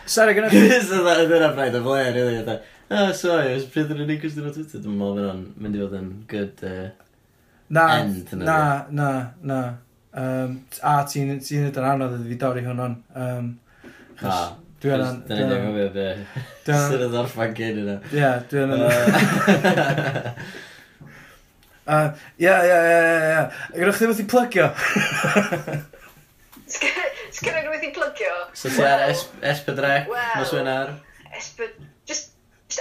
Sarah, gyda... Cys yna, yna braidd o flaen, rili, yna. Oh, sorry, ys pryd yn unig cwestiwn o Twitter, dwi'n meddwl fyna'n mynd i fod yn good uh, na, end. Na, na, na, na. Um, a ti'n ti yn anodd iddi fi dorri hwnnw'n. Um, na, ah, Dwi yna... Dyna ni'n gofio be. Sy'n [LAUGHS] y ddorffan gyn yna. Ie, dwi. [LAUGHS] [LAUGHS] A, ia, ie, ie. ia, ia. Ac ydych chi wedi plygio? Sgynny nhw wedi plygio? So ti ar Esbydrec, nos wynar? Just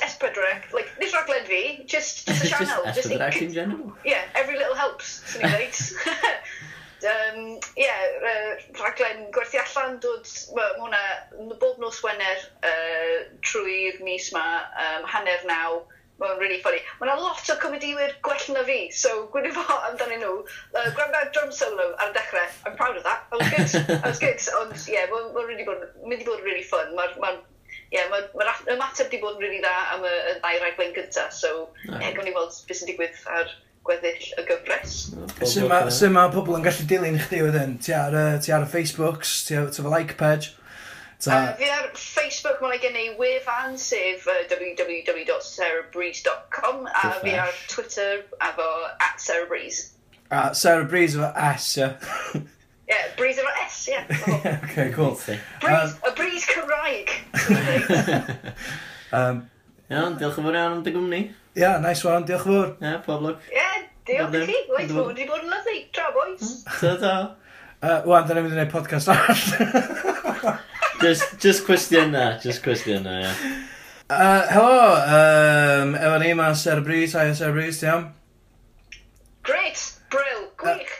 Esbydrec, like, nid raglen fi, just, just a [LAUGHS] channel. just Esbydrec in general? Yeah, every little helps, sy'n ei dweud. um, yeah, uh, rhaglen gwerthu allan dod, mae hwnna bob nos Wener uh, trwy'r mis ma, um, hanner naw, Mae'n really funny. Mae yna lot o comediwyr gwell na fi, so gwneud fo amdanyn nhw. Uh, Gwrando drum solo ar y dechrau, I'm proud of that. that was good, that was good. Ond ie, yeah, mae'n ma really bod, mynd i bod really fun. Mae'r ma, yeah, ma, ma ymateb wedi bod yn really dda am y, y ddau raglen gyntaf, so ie, yeah, gawn ni weld beth sy'n digwydd ar gweddill y gyfres. Sut mae pobl yn gallu dilyn chdi wedyn? Ti ar, ti ar y Facebooks, ti ar, ti ar y like page? Ta... Um, yeah, Facebook mae gen i wefan sef uh, www.sarahbreeze.com a fi ar Twitter efo at Sarah Breeze. A Sarah Breeze efo S, ie. Yeah, Breeze efo S. Yeah. [LAUGHS] yeah, okay, cool. Breeze, um, a Breeze Cymraeg. um, [LAUGHS] Iawn, diolch yn fawr iawn am dy gwmni. Yeah, nice one, diolch yn fawr. Ie, yeah, pob lwc. Yeah, diolch i chi. Wait, Wedi bod yn lyfnu, tra boys. Hmm. Ta-ta. Uh, Wan, da ni'n mynd i wneud podcast all. [LAUGHS] just, just cwestiynau, just cwestiynau, ie. Yeah. Uh, hello, um, efo ni mae Ser Brys, a'i Ser Brys, ti am? Great, brill, gwych. Uh,